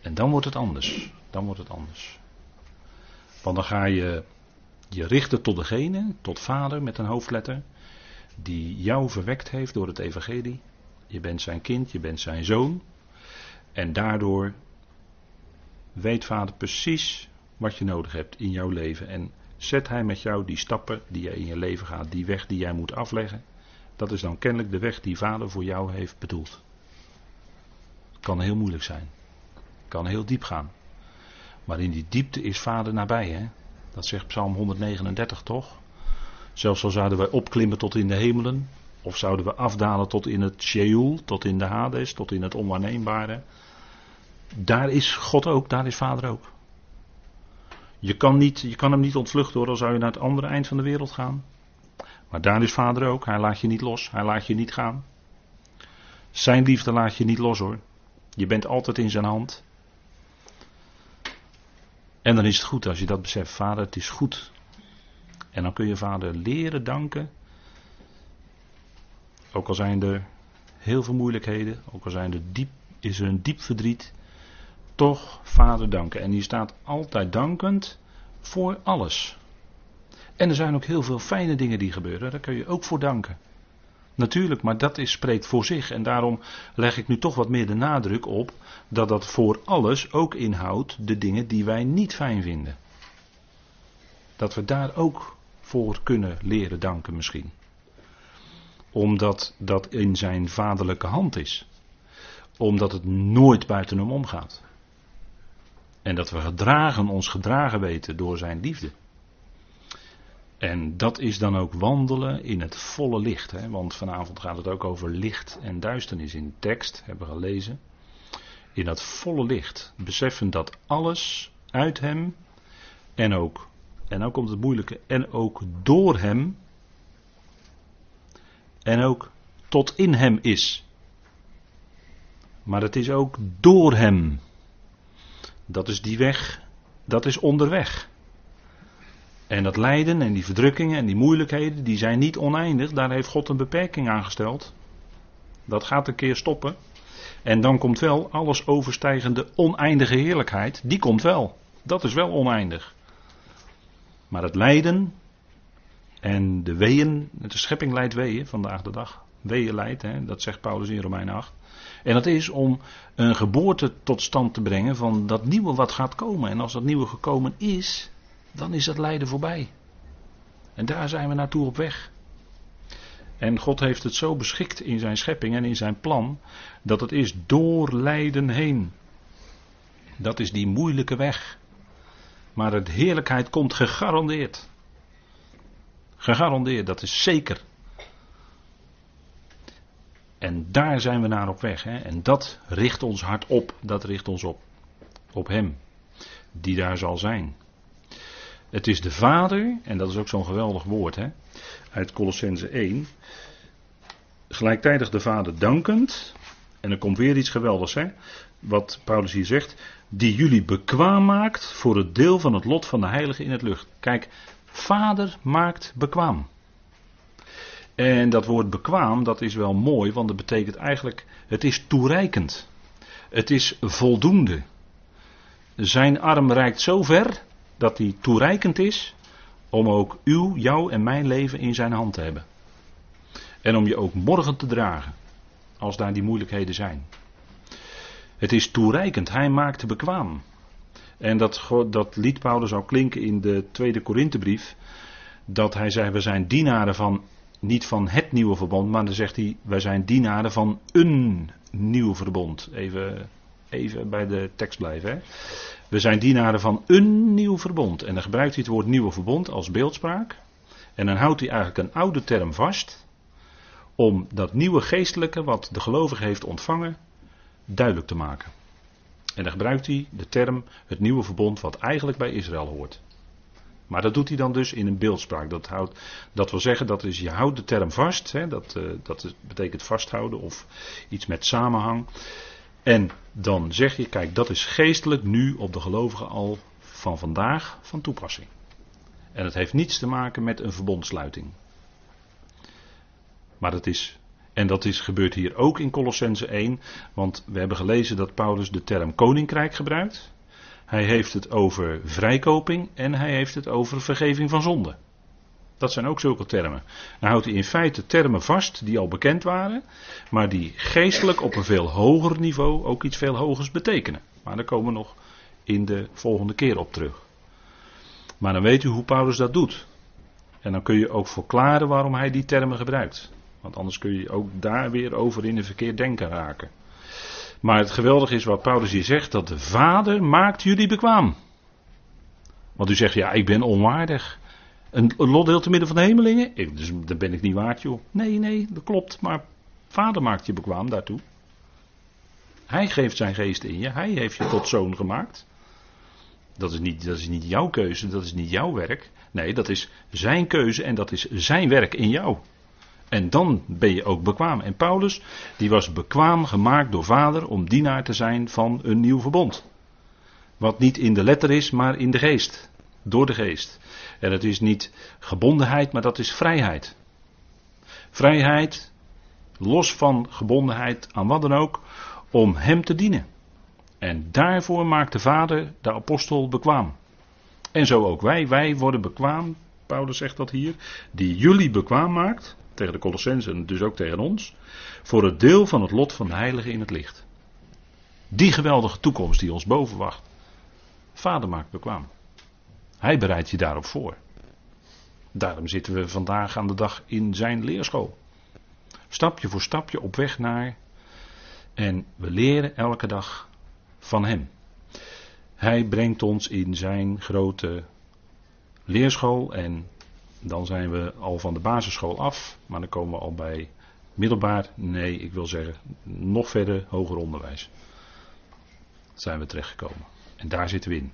En dan wordt het anders. Dan wordt het anders. Want dan ga je je richten tot degene, tot Vader met een hoofdletter, die jou verwekt heeft door het Evangelie. Je bent zijn kind, je bent zijn zoon. En daardoor weet vader precies wat je nodig hebt in jouw leven. En zet hij met jou die stappen die je in je leven gaat, die weg die jij moet afleggen. Dat is dan kennelijk de weg die vader voor jou heeft bedoeld. Kan heel moeilijk zijn. Kan heel diep gaan. Maar in die diepte is vader nabij, hè? Dat zegt Psalm 139 toch? Zelfs al zouden wij opklimmen tot in de hemelen, of zouden we afdalen tot in het Sheol, tot in de Hades, tot in het onwaarneembare. Daar is God ook, daar is Vader ook. Je kan, niet, je kan hem niet ontvluchten hoor, al zou je naar het andere eind van de wereld gaan. Maar daar is Vader ook, hij laat je niet los, hij laat je niet gaan. Zijn liefde laat je niet los hoor. Je bent altijd in zijn hand. En dan is het goed als je dat beseft, Vader, het is goed. En dan kun je Vader leren danken ook al zijn er heel veel moeilijkheden, ook al zijn er diep, is er een diep verdriet, toch Vader danken. En die staat altijd dankend voor alles. En er zijn ook heel veel fijne dingen die gebeuren, daar kun je ook voor danken. Natuurlijk, maar dat spreekt voor zich. En daarom leg ik nu toch wat meer de nadruk op dat dat voor alles ook inhoudt de dingen die wij niet fijn vinden. Dat we daar ook voor kunnen leren danken misschien. Omdat dat in zijn vaderlijke hand is. Omdat het nooit buiten hem omgaat. En dat we gedragen, ons gedragen weten door zijn liefde. En dat is dan ook wandelen in het volle licht. Hè? Want vanavond gaat het ook over licht en duisternis in tekst, hebben we gelezen. In dat volle licht. Beseffen dat alles uit hem en ook, en ook komt het moeilijke, en ook door hem en ook tot in hem is. Maar het is ook door hem. Dat is die weg, dat is onderweg. En dat lijden en die verdrukkingen en die moeilijkheden, die zijn niet oneindig. Daar heeft God een beperking aan gesteld. Dat gaat een keer stoppen. En dan komt wel alles overstijgende oneindige heerlijkheid. Die komt wel. Dat is wel oneindig. Maar het lijden en de weeën, de schepping leidt weeën vandaag de dag. Weeën leidt, hè, dat zegt Paulus in Romein 8. En dat is om een geboorte tot stand te brengen van dat nieuwe wat gaat komen. En als dat nieuwe gekomen is, dan is dat lijden voorbij. En daar zijn we naartoe op weg. En God heeft het zo beschikt in zijn schepping en in zijn plan, dat het is door lijden heen. Dat is die moeilijke weg. Maar de heerlijkheid komt gegarandeerd. Gegarandeerd, dat is zeker. En daar zijn we naar op weg. Hè? En dat richt ons hart op. Dat richt ons op. Op Hem. Die daar zal zijn. Het is de Vader, en dat is ook zo'n geweldig woord hè, uit Colossense 1. Gelijktijdig de Vader dankend. En er komt weer iets geweldigs, hè, wat Paulus hier zegt. Die jullie bekwaam maakt voor het deel van het lot van de Heilige in het lucht. Kijk, Vader maakt bekwaam. En dat woord bekwaam, dat is wel mooi, want dat betekent eigenlijk, het is toereikend. Het is voldoende. Zijn arm reikt zo ver dat hij toereikend is om ook uw, jouw en mijn leven in zijn hand te hebben. En om je ook morgen te dragen, als daar die moeilijkheden zijn. Het is toereikend, hij maakte bekwaam. En dat, dat liet Paulus al klinken in de tweede Korinthebrief. Dat hij zei, we zijn dienaren van, niet van het nieuwe verbond, maar dan zegt hij, wij zijn dienaren van een nieuw verbond. Even, even bij de tekst blijven. Hè. We zijn dienaren van een nieuw verbond. En dan gebruikt hij het woord nieuwe verbond als beeldspraak. En dan houdt hij eigenlijk een oude term vast. Om dat nieuwe geestelijke wat de gelovige heeft ontvangen duidelijk te maken. En dan gebruikt hij de term het nieuwe verbond wat eigenlijk bij Israël hoort. Maar dat doet hij dan dus in een beeldspraak. Dat, houdt, dat wil zeggen, dat is, je houdt de term vast. Hè, dat, uh, dat betekent vasthouden of iets met samenhang. En dan zeg je, kijk, dat is geestelijk nu op de gelovigen al van vandaag van toepassing. En het heeft niets te maken met een verbondsluiting. Maar dat is, en dat is, gebeurt hier ook in Colossense 1, want we hebben gelezen dat Paulus de term koninkrijk gebruikt. Hij heeft het over vrijkoping en hij heeft het over vergeving van zonde. Dat zijn ook zulke termen. Dan houdt hij in feite termen vast die al bekend waren, maar die geestelijk op een veel hoger niveau ook iets veel hogers betekenen. Maar daar komen we nog in de volgende keer op terug. Maar dan weet u hoe Paulus dat doet. En dan kun je ook verklaren waarom hij die termen gebruikt. Want anders kun je ook daar weer over in een verkeerd denken raken. Maar het geweldige is wat Paulus hier zegt: dat de Vader maakt jullie bekwaam. Want u zegt, ja, ik ben onwaardig. Een, een lotdeel te midden van de hemelingen? Ik, dus dan ben ik niet waard, joh. Nee, nee, dat klopt. Maar vader maakt je bekwaam daartoe. Hij geeft zijn geest in je. Hij heeft je tot zoon gemaakt. Dat is, niet, dat is niet jouw keuze, dat is niet jouw werk. Nee, dat is zijn keuze en dat is zijn werk in jou. En dan ben je ook bekwaam. En Paulus, die was bekwaam gemaakt door vader om dienaar te zijn van een nieuw verbond. Wat niet in de letter is, maar in de geest. Door de geest. En het is niet gebondenheid, maar dat is vrijheid. Vrijheid, los van gebondenheid aan wat dan ook, om Hem te dienen. En daarvoor maakt de Vader de apostel bekwaam. En zo ook wij, wij worden bekwaam, Paulus zegt dat hier, die jullie bekwaam maakt, tegen de Colossensen en dus ook tegen ons, voor het deel van het lot van de heilige in het licht. Die geweldige toekomst die ons boven wacht. Vader maakt bekwaam. Hij bereidt je daarop voor. Daarom zitten we vandaag aan de dag in zijn leerschool. Stapje voor stapje op weg naar. En we leren elke dag van Hem. Hij brengt ons in zijn grote leerschool en dan zijn we al van de basisschool af, maar dan komen we al bij middelbaar, nee, ik wil zeggen nog verder hoger onderwijs. Zijn we terechtgekomen. En daar zitten we in.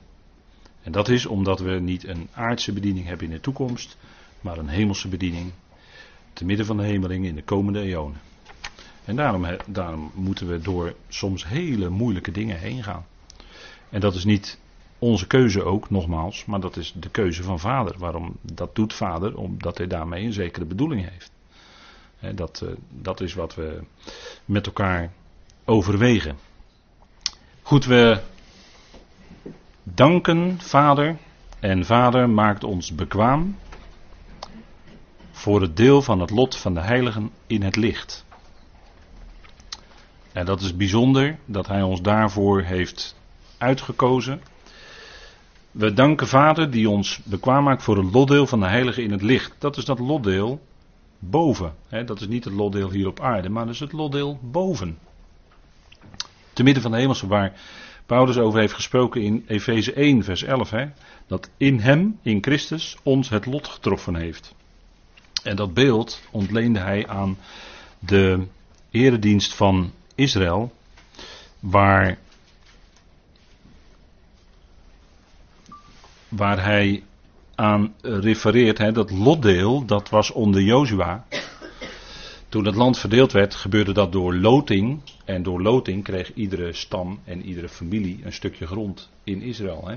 En dat is omdat we niet een aardse bediening hebben in de toekomst, maar een hemelse bediening te midden van de hemeling in de komende eonen. En daarom, daarom moeten we door soms hele moeilijke dingen heen gaan. En dat is niet onze keuze ook, nogmaals, maar dat is de keuze van vader. Waarom dat doet vader? Omdat hij daarmee een zekere bedoeling heeft. dat, eh, dat is wat we met elkaar overwegen. Goed, we danken vader en vader maakt ons bekwaam voor het deel van het lot van de heiligen in het licht. En dat is bijzonder dat hij ons daarvoor heeft uitgekozen. We danken Vader die ons bekwaam maakt voor het lotdeel van de heilige in het licht. Dat is dat lotdeel boven. Dat is niet het lotdeel hier op aarde, maar dat is het lotdeel boven. Te midden van de hemelse waar Paulus over heeft gesproken in Efeze 1 vers 11. Hè? Dat in hem, in Christus, ons het lot getroffen heeft. En dat beeld ontleende hij aan de eredienst van Israël, waar waar hij aan refereert, hè, dat lotdeel, dat was onder Jozua. Toen het land verdeeld werd, gebeurde dat door loting. En door loting kreeg iedere stam en iedere familie een stukje grond in Israël. Hè.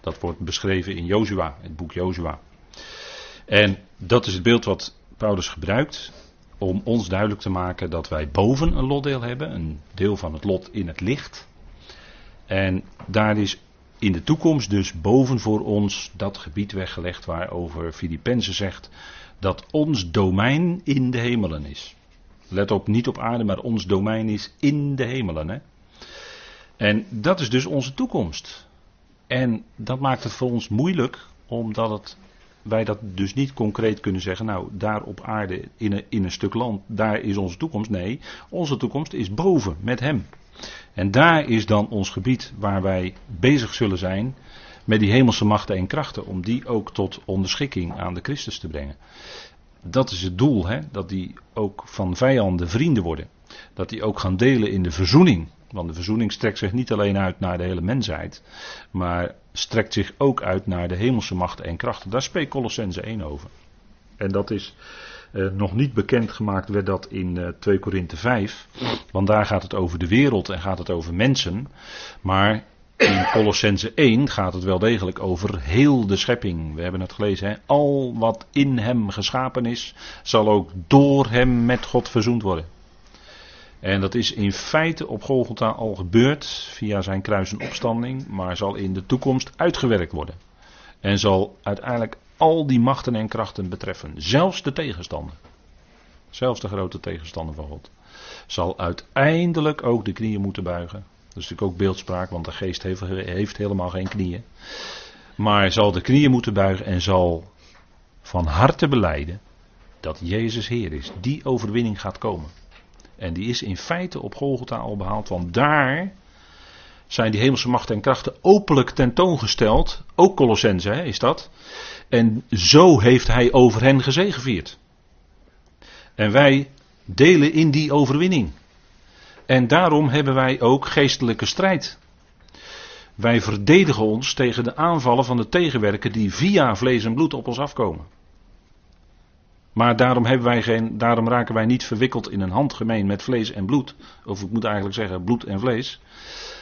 Dat wordt beschreven in Jozua, het boek Jozua. En dat is het beeld wat Paulus gebruikt om ons duidelijk te maken dat wij boven een lotdeel hebben, een deel van het lot in het licht. En daar is in de toekomst dus boven voor ons dat gebied weggelegd waarover Filippenzen zegt dat ons domein in de hemelen is. Let op, niet op aarde, maar ons domein is in de hemelen. Hè? En dat is dus onze toekomst. En dat maakt het voor ons moeilijk, omdat het, wij dat dus niet concreet kunnen zeggen. Nou, daar op aarde, in een, in een stuk land, daar is onze toekomst. Nee, onze toekomst is boven met Hem. En daar is dan ons gebied waar wij bezig zullen zijn met die hemelse machten en krachten, om die ook tot onderschikking aan de Christus te brengen. Dat is het doel, hè? dat die ook van vijanden vrienden worden. Dat die ook gaan delen in de verzoening. Want de verzoening strekt zich niet alleen uit naar de hele mensheid, maar strekt zich ook uit naar de hemelse machten en krachten. Daar spreekt Colossense 1 over. En dat is uh, nog niet bekend gemaakt werd dat in uh, 2 Korinthe 5. Want daar gaat het over de wereld en gaat het over mensen. Maar in [CLEARS THROAT] Colossense 1 gaat het wel degelijk over heel de schepping. We hebben het gelezen. Hè? Al wat in hem geschapen is, zal ook door hem met God verzoend worden. En dat is in feite op Golgotha al gebeurd via zijn kruis en opstanding, maar zal in de toekomst uitgewerkt worden. En zal uiteindelijk al die machten en krachten betreffen. Zelfs de tegenstander. Zelfs de grote tegenstander van God. Zal uiteindelijk ook de knieën moeten buigen. Dat is natuurlijk ook beeldspraak, want de geest heeft, helemaal geen knieën. Maar zal de knieën moeten buigen en zal van harte beleiden dat Jezus Heer is. Die overwinning gaat komen. En die is in feite op Golgotha al behaald, want daar zijn die hemelse machten en krachten openlijk tentoongesteld. Ook Colossense is dat. En zo heeft hij over hen gezegevierd. En wij delen in die overwinning. En daarom hebben wij ook geestelijke strijd. Wij verdedigen ons tegen de aanvallen van de tegenwerken die via vlees en bloed op ons afkomen. Maar daarom, hebben wij geen, daarom raken wij niet verwikkeld in een handgemeen met vlees en bloed. Of ik moet eigenlijk zeggen bloed en vlees.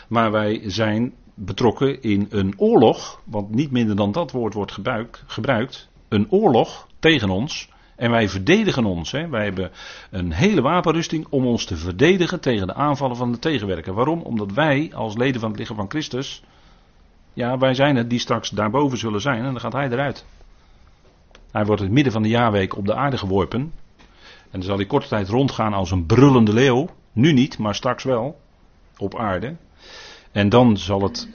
Maar wij zijn betrokken in een oorlog, want niet minder dan dat woord wordt gebruikt, gebruikt een oorlog tegen ons. En wij verdedigen ons. Hè. Wij hebben een hele wapenrusting om ons te verdedigen tegen de aanvallen van de tegenwerker. Waarom? Omdat wij als leden van het lichaam van Christus, ja, wij zijn het die straks daarboven zullen zijn en dan gaat hij eruit. Hij wordt in het midden van de jaarweek op de aarde geworpen. En dan zal hij korte tijd rondgaan als een brullende leeuw. Nu niet, maar straks wel. Op aarde. En dan zal het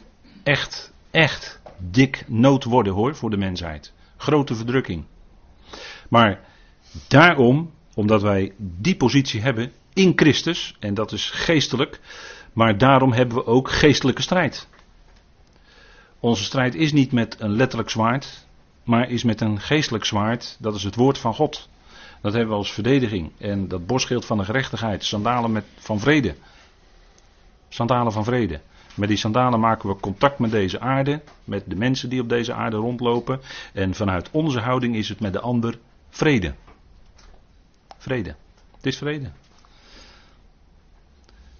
echt, echt dik nood worden hoor, voor de mensheid. Grote verdrukking. Maar daarom, Omdat wij die positie hebben in Christus, en dat is geestelijk, maar daarom hebben we ook geestelijke strijd. Onze strijd is niet met een letterlijk zwaard, maar is met een geestelijk zwaard, dat is het woord van God. Dat hebben we als verdediging. En dat borstschild van de gerechtigheid, sandalen met, van vrede. Sandalen van vrede. Met die sandalen maken we contact met deze aarde, met de mensen die op deze aarde rondlopen. En vanuit onze houding is het met de ander vrede. Vrede. Het is vrede.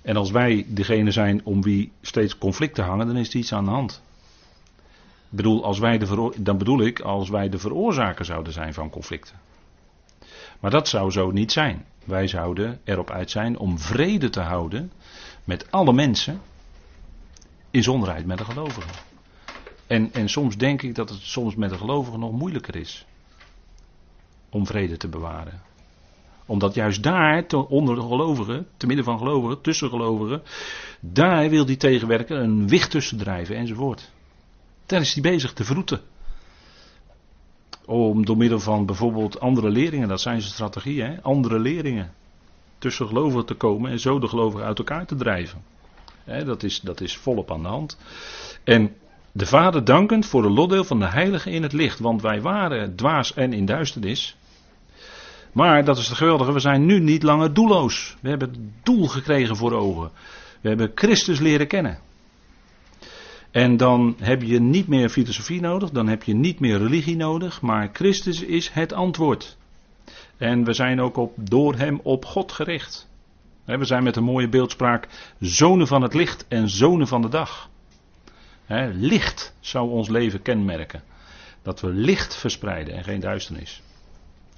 En als wij degene zijn om wie steeds conflicten hangen, dan is er iets aan de hand. Ik bedoel, als wij de dan bedoel ik als wij de veroorzaker zouden zijn van conflicten. Maar dat zou zo niet zijn. Wij zouden erop uit zijn om vrede te houden met alle mensen in zonderheid met de gelovigen. En, en soms denk ik dat het soms met de gelovigen nog moeilijker is om vrede te bewaren. Omdat juist daar, onder de gelovigen, te midden van gelovigen, tussen gelovigen, daar wil die tegenwerker een wicht tussen drijven enzovoort. Daar is hij bezig te vroeten. Om door middel van bijvoorbeeld andere leringen, dat zijn zijn strategieën, andere leringen tussen gelovigen te komen en zo de gelovigen uit elkaar te drijven. Dat, is, dat is volop aan de hand. En de Vader dankend voor de lotdeel van de Heilige in het licht, want wij waren dwaas en in duisternis. Maar dat is het geweldige, we zijn nu niet langer doelloos. We hebben het doel gekregen voor ogen. We hebben Christus leren kennen. En dan heb je niet meer filosofie nodig, dan heb je niet meer religie nodig, maar Christus is het antwoord. En we zijn ook op, door hem op God gericht. We zijn met een mooie beeldspraak zonen van het licht en zonen van de dag. Licht zou ons leven kenmerken. Dat we licht verspreiden en geen duisternis.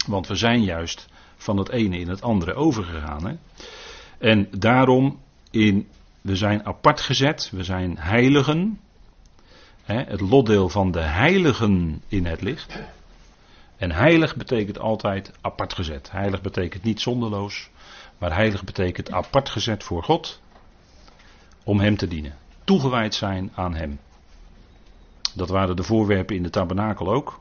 Want we zijn juist van het ene in het andere overgegaan. En daarom in we zijn apart gezet, we zijn heiligen. het lotdeel van de heiligen in het licht. En heilig betekent altijd apart gezet. Heilig betekent niet zonderloos, maar heilig betekent apart gezet voor God. Om Hem te dienen. Toegewijd zijn aan Hem. Dat waren de voorwerpen in de tabernakel ook.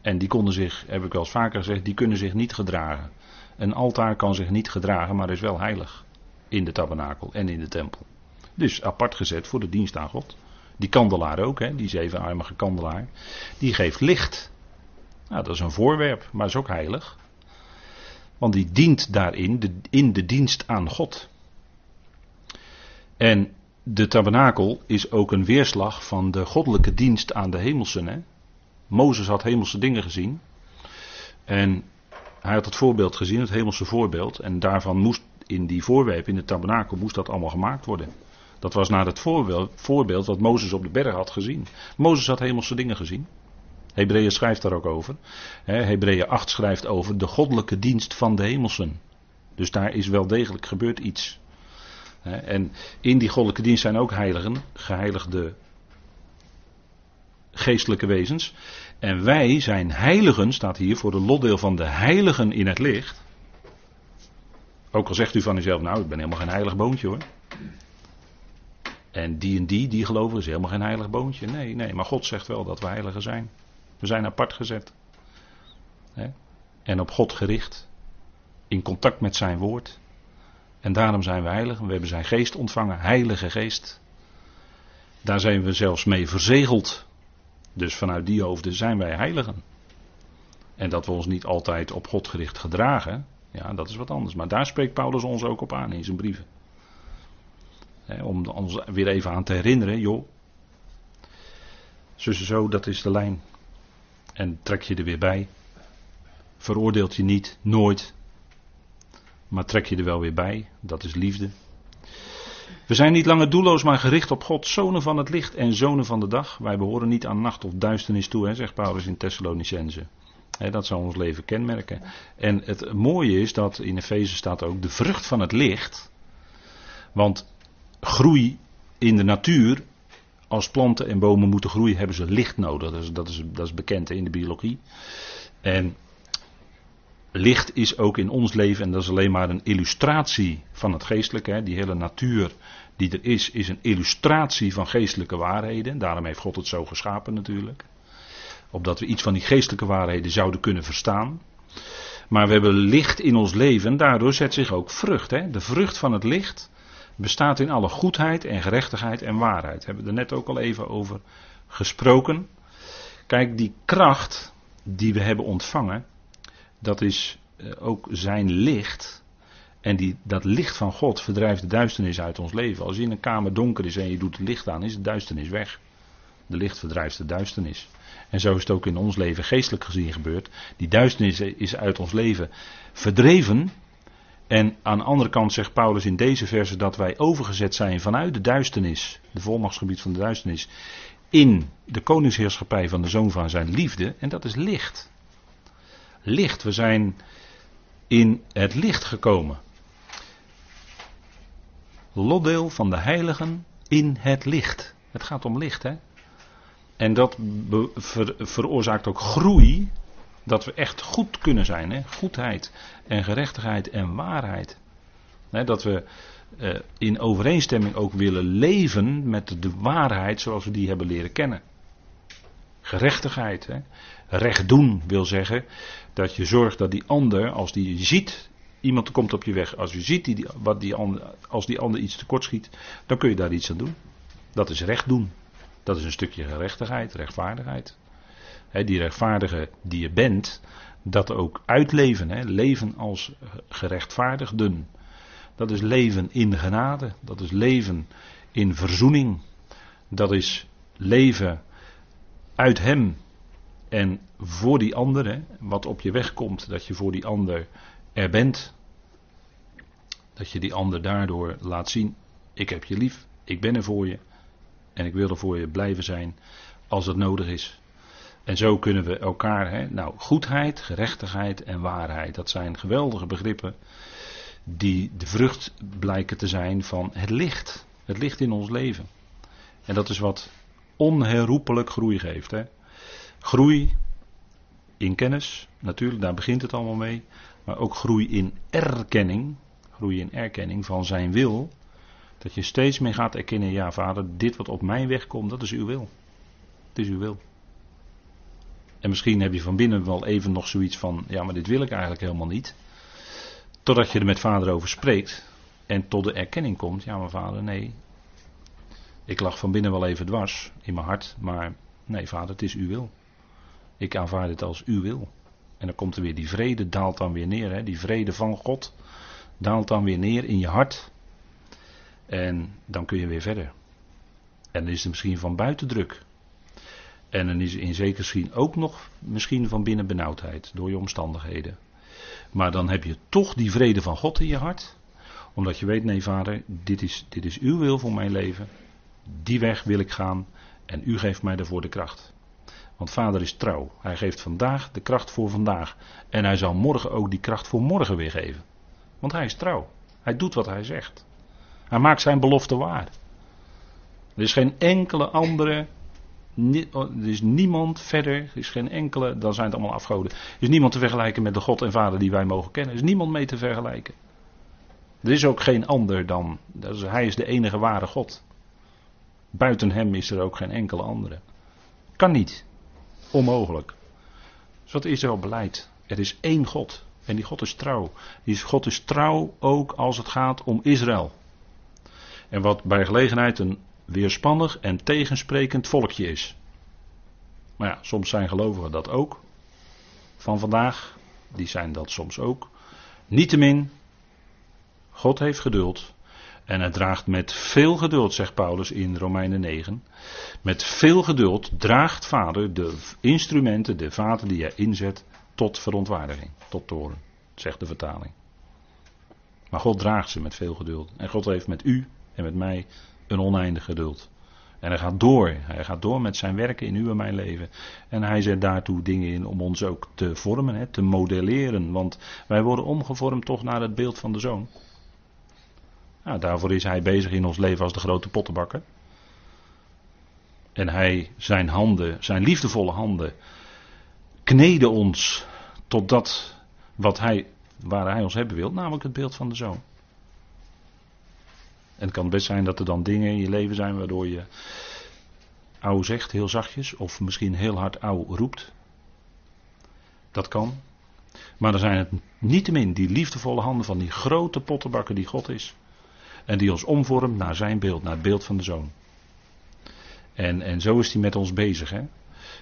En die konden zich, heb ik wel eens vaker gezegd, die kunnen zich niet gedragen. Een altaar kan zich niet gedragen, maar is wel heilig in de tabernakel en in de tempel. Dus apart gezet voor de dienst aan God. Die kandelaar ook, hè, die zevenarmige kandelaar. Die geeft licht. Nou, dat is een voorwerp, maar is ook heilig. Want die dient daarin, de, in de dienst aan God. En de tabernakel is ook een weerslag van de goddelijke dienst aan de hemelsen. Hè? Mozes had hemelse dingen gezien. En hij had het voorbeeld gezien, het hemelse voorbeeld. En daarvan moest in die voorwerpen, in de tabernakel, moest dat allemaal gemaakt worden. Dat was naar het voorbeeld, voorbeeld wat Mozes op de berg had gezien. Mozes had hemelse dingen gezien. Hebreeën schrijft daar ook over. Hebreeën 8 schrijft over de goddelijke dienst van de hemelsen. Dus daar is wel degelijk gebeurd iets. En in die goddelijke dienst zijn ook heiligen, geheiligde geestelijke wezens. En wij zijn heiligen, staat hier, voor de lotdeel van de heiligen in het licht. Ook al zegt u van uzelf, nou ik ben helemaal geen heilig boontje hoor. En die en die, die geloven, is helemaal geen heilig boontje. Nee, nee, maar God zegt wel dat we heiligen zijn. We zijn apart gezet. En op God gericht. In contact met zijn woord. En daarom zijn we heilig. We hebben zijn geest ontvangen. Heilige geest. Daar zijn we zelfs mee verzegeld. Dus vanuit die hoofden zijn wij heiligen. En dat we ons niet altijd op God gericht gedragen. Ja, dat is wat anders. Maar daar spreekt Paulus ons ook op aan in zijn brieven. om ons weer even aan te herinneren, joh. Zo, dat is de lijn. En trek je er weer bij. Veroordeelt je niet, nooit. Maar trek je er wel weer bij. Dat is liefde. We zijn niet langer doelloos, maar gericht op God, zonen van het licht en zonen van de dag. Wij behoren niet aan nacht of duisternis toe, hè, zegt Paulus in Thessalonicense. dat zal ons leven kenmerken. En het mooie is dat in Efeze staat ook de vrucht van het licht. Want groei in de natuur als planten en bomen moeten groeien, hebben ze licht nodig. Dat is, dat is, dat is bekend in de biologie. En licht is ook in ons leven, en dat is alleen maar een illustratie van het geestelijke. Hè. Die hele natuur die er is, is een illustratie van geestelijke waarheden. Daarom heeft God het zo geschapen natuurlijk. Opdat we iets van die geestelijke waarheden zouden kunnen verstaan. Maar we hebben licht in ons leven, daardoor zet zich ook vrucht. Hè? De vrucht van het licht bestaat in alle goedheid en gerechtigheid en waarheid. Hebben we er net ook al even over gesproken. Kijk, die kracht die we hebben ontvangen, dat is eh, ook zijn licht. En die, dat licht van God verdrijft de duisternis uit ons leven. Als je in een kamer donker is en je doet het licht aan, is de duisternis weg. De licht verdrijft de duisternis. En zo is het ook in ons leven geestelijk gezien gebeurd. Die duisternis is uit ons leven verdreven. En aan de andere kant zegt Paulus in deze verse dat wij overgezet zijn vanuit de duisternis, de volmachtsgebied van de duisternis, in de koningsheerschappij van de zoon van zijn liefde. En dat is licht. Licht, we zijn in het licht gekomen. Lotdeel van de heiligen in het licht. Het gaat om licht, hè? En dat veroorzaakt ook groei. Dat we echt goed kunnen zijn. Hè? Goedheid en gerechtigheid en waarheid. dat we uh, in overeenstemming ook willen leven met de waarheid zoals we die hebben leren kennen. Gerechtigheid. Hè? Recht doen wil zeggen dat je zorgt dat die ander, als die ziet, iemand komt op je weg, als je ziet die, wat die ander, als die ander iets tekort schiet, dan kun je daar iets aan doen. Dat is recht doen. Dat is een stukje gerechtigheid, rechtvaardigheid. Die rechtvaardige die je bent, dat ook uitleven. Leven als gerechtvaardigden. Dat is leven in genade. Dat is leven in verzoening. Dat is leven uit Hem en voor die ander. Wat op je weg komt, dat je voor die ander er bent. Dat je die ander daardoor laat zien: ik heb je lief, ik ben er voor je. En ik wil er voor je blijven zijn als het nodig is. En zo kunnen we elkaar, hè, nou, goedheid, gerechtigheid en waarheid, dat zijn geweldige begrippen die de vrucht blijken te zijn van het licht. Het licht in ons leven. En dat is wat onherroepelijk groei geeft. Hè. Groei in kennis, natuurlijk, daar begint het allemaal mee. Maar ook groei in erkenning. Groei in erkenning van zijn wil. Dat je steeds meer gaat erkennen, ja vader, dit wat op mijn weg komt, dat is uw wil. Het is uw wil. En misschien heb je van binnen wel even nog zoiets van, ja maar dit wil ik eigenlijk helemaal niet. Totdat je er met vader over spreekt en tot de erkenning komt, ja maar vader, nee. Ik lag van binnen wel even dwars in mijn hart, maar nee vader, het is uw wil. Ik aanvaard het als uw wil. En dan komt er weer die vrede, daalt dan weer neer. Hè? Die vrede van God daalt dan weer neer in je hart. En dan kun je weer verder. En dan is er misschien van buiten druk. En dan is in zekere zin ook nog misschien van binnen benauwdheid door je omstandigheden. Maar dan heb je toch die vrede van God in je hart. Omdat je weet, nee vader, dit is, dit is uw wil voor mijn leven. Die weg wil ik gaan. En u geeft mij daarvoor de kracht. Want vader is trouw. Hij geeft vandaag de kracht voor vandaag. En hij zal morgen ook die kracht voor morgen weer geven. Want hij is trouw. Hij doet wat hij zegt. Hij maakt zijn belofte waar. Er is geen enkele andere. Er is niemand verder. Er is geen enkele. Dan zijn het allemaal afgoden. Er is niemand te vergelijken met de God en Vader die wij mogen kennen. Er is niemand mee te vergelijken. Er is ook geen ander dan. Hij is de enige ware God. Buiten hem is er ook geen enkele andere. Kan niet. Onmogelijk. Dus wat Israël beleid. Er is één God. En die God is trouw. Die God is trouw ook als het gaat om Israël. En wat bij gelegenheid een weerspannig en tegensprekend volkje is. Maar ja, soms zijn gelovigen dat ook. Van vandaag, die zijn dat soms ook. Niettemin, God heeft geduld. En hij draagt met veel geduld, zegt Paulus in Romeinen 9. Met veel geduld draagt vader de instrumenten, de vaten die hij inzet, tot verontwaardiging, tot toren, zegt de vertaling. Maar God draagt ze met veel geduld. En God heeft met u en met mij een oneindig geduld. En hij gaat door. Hij gaat door met zijn werken in uw en mijn leven. En hij zet daartoe dingen in om ons ook te vormen, hè, te modelleren. Want wij worden omgevormd toch naar het beeld van de zoon. Nou, daarvoor is hij bezig in ons leven als de grote pottenbakker. En hij, zijn handen, zijn liefdevolle handen, kneden ons tot dat wat hij, waar hij ons hebben wil, namelijk het beeld van de zoon. En het kan best zijn dat er dan dingen in je leven zijn waardoor je ouw zegt, heel zachtjes, of misschien heel hard ouw roept. Dat kan. Maar dan zijn het niettemin die liefdevolle handen van die grote pottenbakker die God is. En die ons omvormt naar zijn beeld, naar het beeld van de zoon. En, en zo is hij met ons bezig. Hè?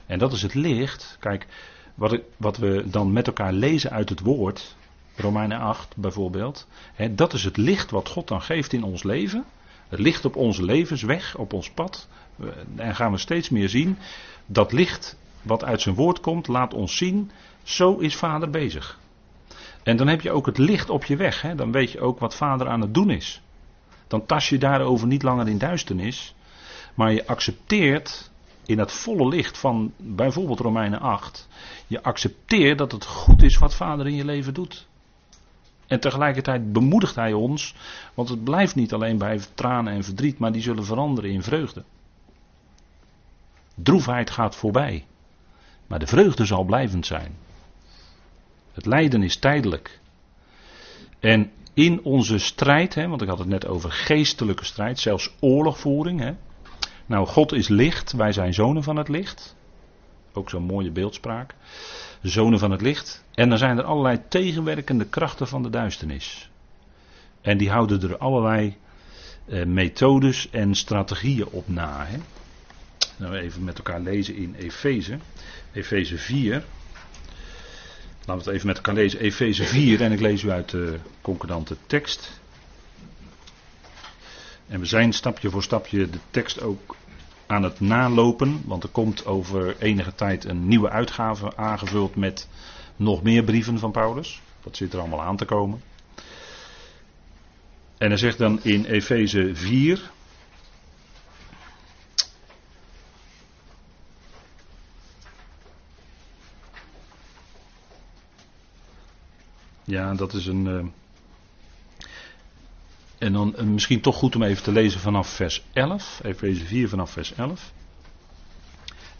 En dat is het licht. Kijk, wat, wat we dan met elkaar lezen uit het woord, Romeinen 8 bijvoorbeeld. Dat is het licht wat God dan geeft in ons leven. Het licht op onze levensweg, op ons pad. En gaan we steeds meer zien. Dat licht wat uit zijn woord komt, laat ons zien. Zo is vader bezig. En dan heb je ook het licht op je weg. Dan weet je ook wat vader aan het doen is. Dan tas je daarover niet langer in duisternis. Maar je accepteert in het volle licht van bijvoorbeeld Romeinen 8. Je accepteert dat het goed is wat vader in je leven doet. En tegelijkertijd bemoedigt hij ons, want het blijft niet alleen bij tranen en verdriet, maar die zullen veranderen in vreugde. Droefheid gaat voorbij, maar de vreugde zal blijvend zijn. Het lijden is tijdelijk. En in onze strijd, hè, want ik had het net over geestelijke strijd, zelfs oorlogvoering. Hè. Nou, God is licht, wij zijn zonen van het licht. Ook zo'n mooie beeldspraak zonen van het licht. En dan zijn er allerlei tegenwerkende krachten van de duisternis. En die houden er allerlei eh, methodes en strategieën op na. Hè? Nou, even met elkaar lezen in Efeze. Efeze 4. Laten we het even met elkaar lezen. Efeze 4 en ik lees u uit de concordante tekst. En we zijn stapje voor stapje de tekst ook aan het nalopen, want er komt over enige tijd een nieuwe uitgave aangevuld met nog meer brieven van Paulus. Dat zit er allemaal aan te komen. En hij zegt dan in Efeze 4. Ja, dat is een. En dan eh, misschien toch goed om even te lezen vanaf vers 11. Efeze 4 vanaf vers 11.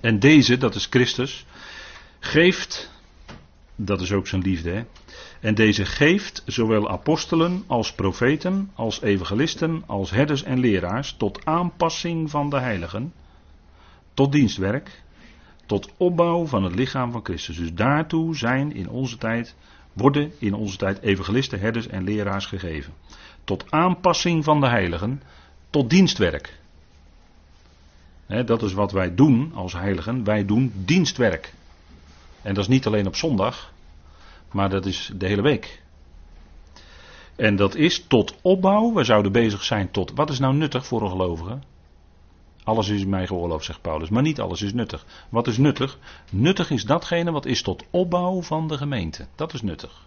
En deze, dat is Christus, geeft, dat is ook zijn liefde, hè? en deze geeft zowel apostelen als profeten, als evangelisten, als herders en leraars tot aanpassing van de heiligen, tot dienstwerk, tot opbouw van het lichaam van Christus. Dus daartoe zijn in onze tijd, worden in onze tijd evangelisten, herders en leraars gegeven tot aanpassing van de heiligen, tot dienstwerk. dat is wat wij doen als heiligen. Wij doen dienstwerk. En dat is niet alleen op zondag, maar dat is de hele week. En dat is tot opbouw. We zouden bezig zijn tot. Wat is nou nuttig voor een gelovige? Alles is mij geoorloofd, zegt Paulus. Maar niet alles is nuttig. Wat is nuttig? Nuttig is datgene wat is tot opbouw van de gemeente. Dat is nuttig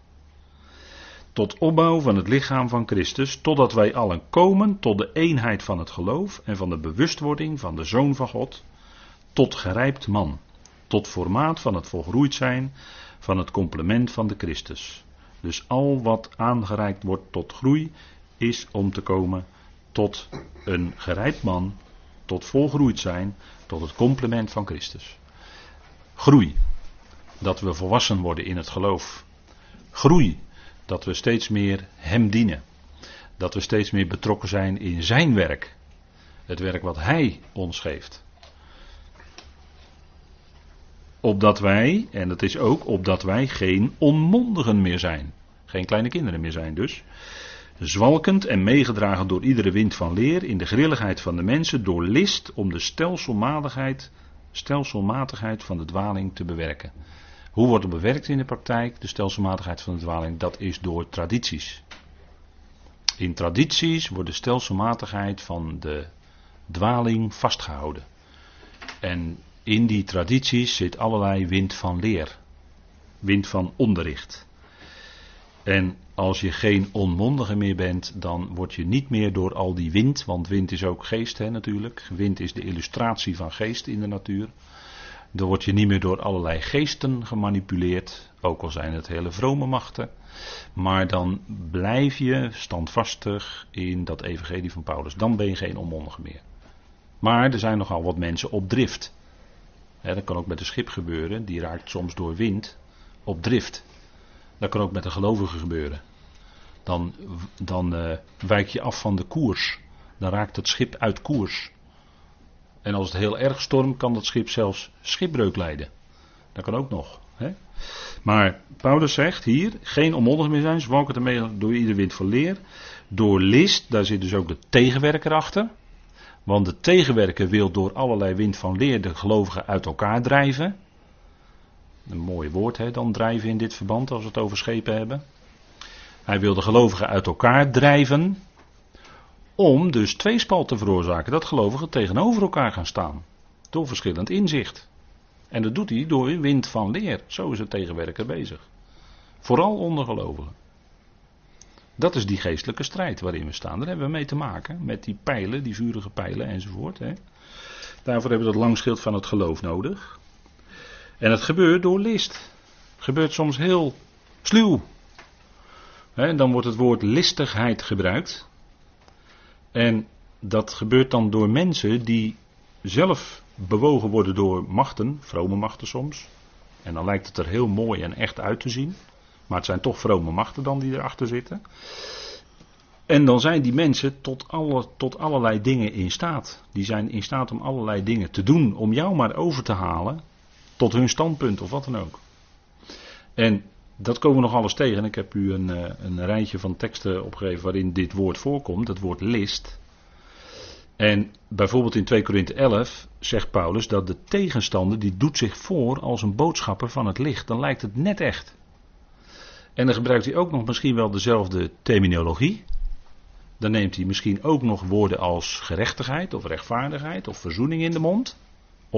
tot opbouw van het lichaam van Christus, totdat wij allen komen tot de eenheid van het geloof en van de bewustwording van de Zoon van God, tot gerijpt man, tot formaat van het volgroeid zijn van het complement van de Christus. Dus al wat aangereikt wordt tot groei, is om te komen tot een gerijpt man, tot volgroeid zijn, tot het complement van Christus. Groei, dat we volwassen worden in het geloof. Groei, dat we steeds meer Hem dienen. Dat we steeds meer betrokken zijn in Zijn werk. Het werk wat Hij ons geeft. Opdat wij, en dat is ook opdat wij geen onmondigen meer zijn. Geen kleine kinderen meer zijn dus. Zwalkend en meegedragen door iedere wind van leer in de grilligheid van de mensen door list om de stelselmatigheid, stelselmatigheid van de dwaling te bewerken. Hoe wordt er bewerkt in de praktijk, de stelselmatigheid van de dwaling? Dat is door tradities. In tradities wordt de stelselmatigheid van de dwaling vastgehouden. En in die tradities zit allerlei wind van leer, wind van onderricht. En als je geen onmondige meer bent, dan word je niet meer door al die wind, want wind is ook geest hè, natuurlijk. Wind is de illustratie van geest in de natuur. Dan word je niet meer door allerlei geesten gemanipuleerd, ook al zijn het hele vrome machten. Maar dan blijf je standvastig in dat evangelie van Paulus. Dan ben je geen onmondige meer. Maar er zijn nogal wat mensen op drift. dat kan ook met een schip gebeuren, die raakt soms door wind op drift. Dat kan ook met een gelovige gebeuren. Dan, dan uh, wijk je af van de koers. Dan raakt het schip uit koers. En als het heel erg stormt, kan dat schip zelfs schipbreuk leiden. Dat kan ook nog. Hè? Maar Paulus zegt hier, geen onmondig meer zijn, zwalken ermee door ieder wind van leer. Door list, daar zit dus ook de tegenwerker achter. Want de tegenwerker wil door allerlei wind van leer de gelovigen uit elkaar drijven. Een mooi woord hè, dan drijven in dit verband als we het over schepen hebben. Hij wil de gelovigen uit elkaar drijven. Om dus tweespalt te veroorzaken. Dat gelovigen tegenover elkaar gaan staan. Door verschillend inzicht. En dat doet hij door wind van leer. Zo is het tegenwerker bezig. Vooral onder gelovigen. Dat is die geestelijke strijd waarin we staan. Daar hebben we mee te maken. Met die pijlen, die vurige pijlen enzovoort. Hè. Daarvoor hebben we dat langschild van het geloof nodig. En het gebeurt door list. Het gebeurt soms heel sluw. Dan wordt het woord listigheid gebruikt. En dat gebeurt dan door mensen die zelf bewogen worden door machten, vrome machten soms. En dan lijkt het er heel mooi en echt uit te zien. Maar het zijn toch vrome machten dan die erachter zitten. En dan zijn die mensen tot, alle, tot allerlei dingen in staat. Die zijn in staat om allerlei dingen te doen. Om jou maar over te halen tot hun standpunt of wat dan ook. En dat komen we nog alles tegen. Ik heb u een, eh, een rijtje van teksten opgegeven waarin dit woord voorkomt. Het woord list. En bijvoorbeeld in 2 Korinthe 11 zegt Paulus dat de tegenstander die doet zich voor als een boodschapper van het licht. Dan lijkt het net echt. En dan gebruikt hij ook nog misschien wel dezelfde terminologie. Dan neemt hij misschien ook nog woorden als gerechtigheid of rechtvaardigheid of verzoening in de mond.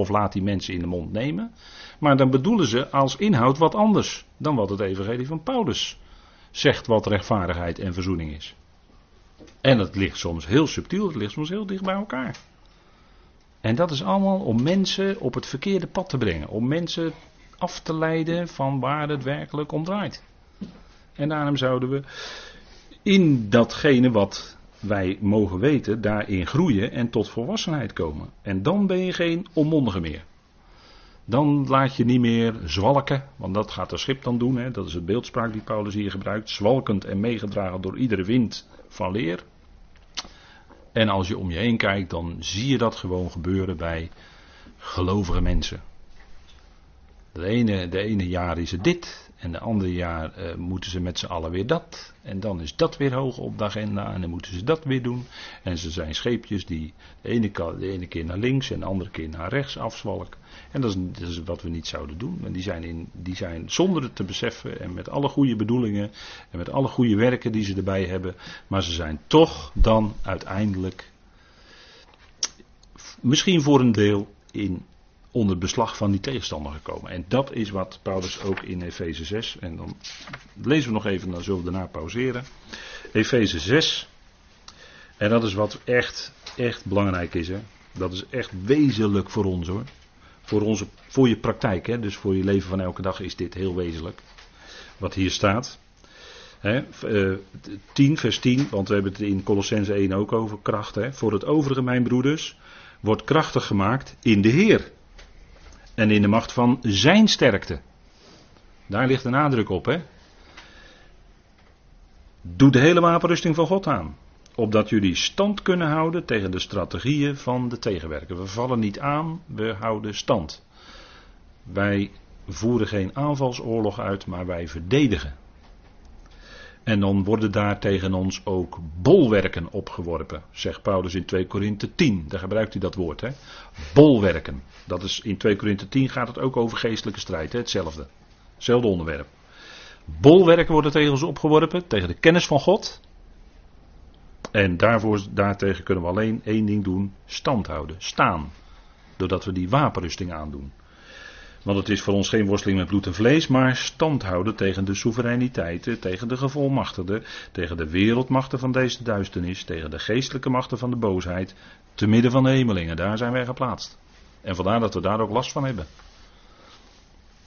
Of laat die mensen in de mond nemen. Maar dan bedoelen ze als inhoud wat anders dan wat het evangelie van Paulus zegt wat rechtvaardigheid en verzoening is. En het ligt soms heel subtiel, het ligt soms heel dicht bij elkaar. En dat is allemaal om mensen op het verkeerde pad te brengen. Om mensen af te leiden van waar het werkelijk om draait. En daarom zouden we in datgene wat wij mogen weten, daarin groeien en tot volwassenheid komen. En dan ben je geen onmondige meer. Dan laat je niet meer zwalken, want dat gaat de schip dan doen. Hè? Dat is het beeldspraak die Paulus hier gebruikt. Zwalkend en meegedragen door iedere wind van leer. En als je om je heen kijkt, dan zie je dat gewoon gebeuren bij gelovige mensen. De ene, de ene jaar is het dit, en de andere jaar uh, moeten ze met z'n allen weer dat. En dan is dat weer hoog op de agenda. En dan moeten ze dat weer doen. En ze zijn scheepjes die de ene, de ene keer naar links en de andere keer naar rechts afzwalken. En dat is, dat is, wat we niet zouden doen. En die zijn, in, die zijn zonder het te beseffen en met alle goede bedoelingen en met alle goede werken die ze erbij hebben. Maar ze zijn toch dan uiteindelijk misschien voor een deel in onder beslag van die tegenstander gekomen. En dat is wat Paulus ook in Efeze 6, en dan lezen we nog even, dan zullen we daarna pauzeren. Efeze 6, en dat is wat echt, echt belangrijk is. Hè. Dat is echt wezenlijk voor ons hoor. Voor, onze, voor je praktijk, hè. dus voor je leven van elke dag is dit heel wezenlijk. Wat hier staat. Hè, 10, eh, vers 10, want we hebben het in Colossense 1 ook over kracht. Hè. Voor het overige, mijn broeders, wordt krachtig gemaakt in de Heer en in de macht van zijn sterkte. Daar ligt de nadruk op, hè? Doe de hele wapenrusting van God aan. Opdat jullie stand kunnen houden tegen de strategieën van de tegenwerker. We vallen niet aan, we houden stand. Wij voeren geen aanvalsoorlog uit, maar wij verdedigen. En dan worden daar tegen ons ook bolwerken opgeworpen, zegt Paulus in 2 Korinthe 10. Daar gebruikt hij dat woord, hè? Bolwerken. Dat is in 2 Korinthe 10 gaat het ook over geestelijke strijd, hè? hetzelfde. Hetzelfde onderwerp. Bolwerken worden tegen ons opgeworpen, tegen de kennis van God. En daarvoor, daartegen kunnen we alleen één ding doen: stand houden, staan. Doordat we die wapenrusting aandoen. Want het is voor ons geen worsteling met bloed en vlees, maar stand houden tegen de soevereiniteiten, tegen de gevolmachtigden, tegen de wereldmachten van deze duisternis, tegen de geestelijke machten van de boosheid, te midden van de hemelingen. Daar zijn wij geplaatst. En vandaar dat we daar ook last van hebben.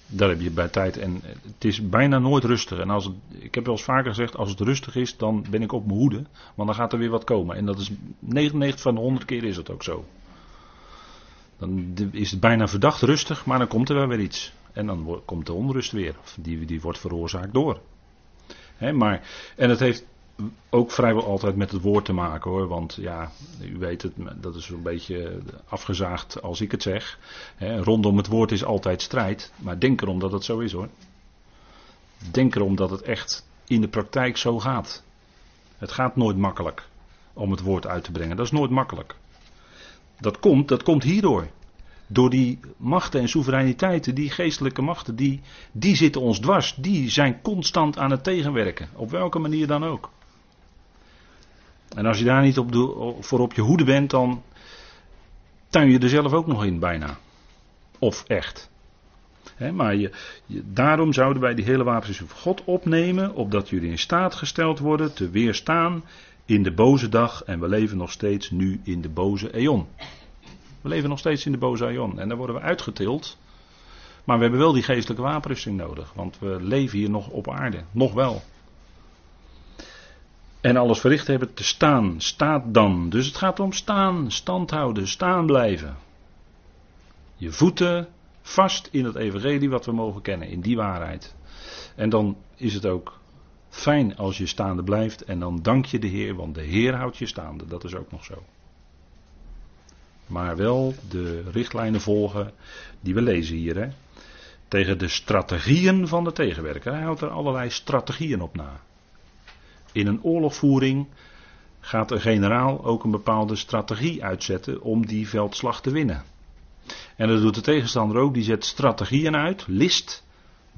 Daar heb je bij tijd. En het is bijna nooit rustig. En als het, ik heb wel eens vaker gezegd, als het rustig is, dan ben ik op mijn hoede. Want dan gaat er weer wat komen. En dat is 99 van de 100 keer is het ook zo. Dan is het bijna verdacht rustig, maar dan komt er wel weer iets. En dan komt de onrust weer. Die, die wordt veroorzaakt door. maar, en het heeft ook vrijwel altijd met het woord te maken hoor. Want ja, u weet het, dat is een beetje afgezaagd als ik het zeg. rondom het woord is altijd strijd. Maar denk erom dat het zo is hoor. Denk erom dat het echt in de praktijk zo gaat. Het gaat nooit makkelijk om het woord uit te brengen. Dat is nooit makkelijk. Dat komt, dat komt hierdoor. Door die machten en soevereiniteiten, die geestelijke machten, die, die zitten ons dwars. Die zijn constant aan het tegenwerken. Op welke manier dan ook. En als je daar niet op voor op je hoede bent, dan tuin je er zelf ook nog in bijna. Of echt. maar je, daarom zouden wij die hele wapens van God opnemen, opdat jullie in staat gesteld worden te weerstaan in de boze dag. En we leven nog steeds nu in de boze eon. We leven nog steeds in de boze eon. En daar worden we uitgetild. Maar we hebben wel die geestelijke wapenrusting nodig. Want we leven hier nog op aarde. Nog wel. En alles verricht hebben te staan. Staat dan. Dus het gaat om staan, stand houden, staan blijven. Je voeten vast in het evangelie wat we mogen kennen, in die waarheid. En dan is het ook fijn als je staande blijft en dan dank je de Heer, want de Heer houdt je staande. Dat is ook nog zo. Maar wel de richtlijnen volgen die we lezen hier. Hè? Tegen de strategieën van de tegenwerker. Hij houdt er allerlei strategieën op na. In een oorlogvoering gaat een generaal ook een bepaalde strategie uitzetten om die veldslag te winnen. En dat doet de tegenstander ook, die zet strategieën uit, list,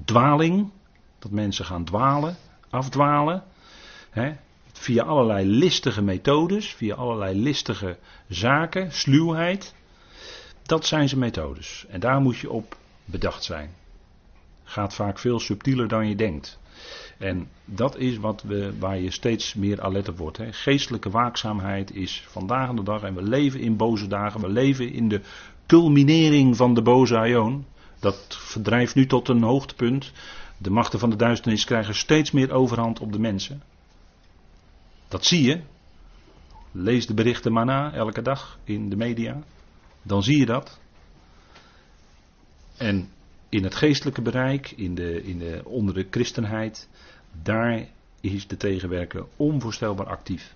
dwaling, dat mensen gaan dwalen, afdwalen. Hè, via allerlei listige methodes, via allerlei listige zaken, sluwheid. Dat zijn zijn methodes. En daar moet je op bedacht zijn. Gaat vaak veel subtieler dan je denkt. En dat is wat we, waar je steeds meer alert op wordt. Hè. Geestelijke waakzaamheid is vandaag de dag, en we leven in boze dagen, we leven in de culminering van de boze aion. Dat verdrijft nu tot een hoogtepunt. De machten van de duisternis krijgen steeds meer overhand op de mensen. Dat zie je. Lees de berichten maar na elke dag in de media. Dan zie je dat. En in het geestelijke bereik, in de, in de, onder de christenheid, daar is de tegenwerker onvoorstelbaar actief.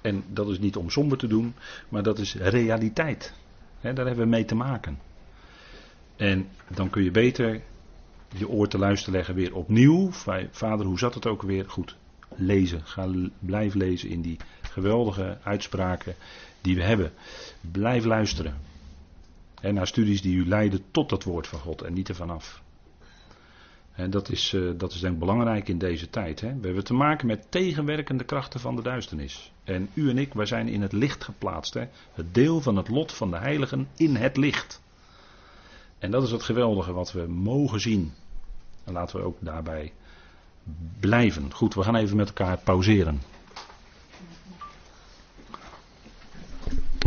En dat is niet om somber te doen, maar dat is realiteit. daar hebben we mee te maken. En dan kun je beter je oor te luisteren leggen weer opnieuw. Vader, hoe zat het ook weer? Goed, lezen. Ga blijf lezen in die geweldige uitspraken die we hebben. Blijf luisteren. En naar studies die u leiden tot het woord van God en niet ervan af. En dat is, uh, dat is denk ik belangrijk in deze tijd. Hè. We hebben te maken met tegenwerkende krachten van de duisternis. En u en ik, wij zijn in het licht geplaatst. Hè. Het deel van het lot van de heiligen in het licht. En dat is het geweldige wat we mogen zien. En laten we ook daarbij blijven. Goed, we gaan even met elkaar pauzeren.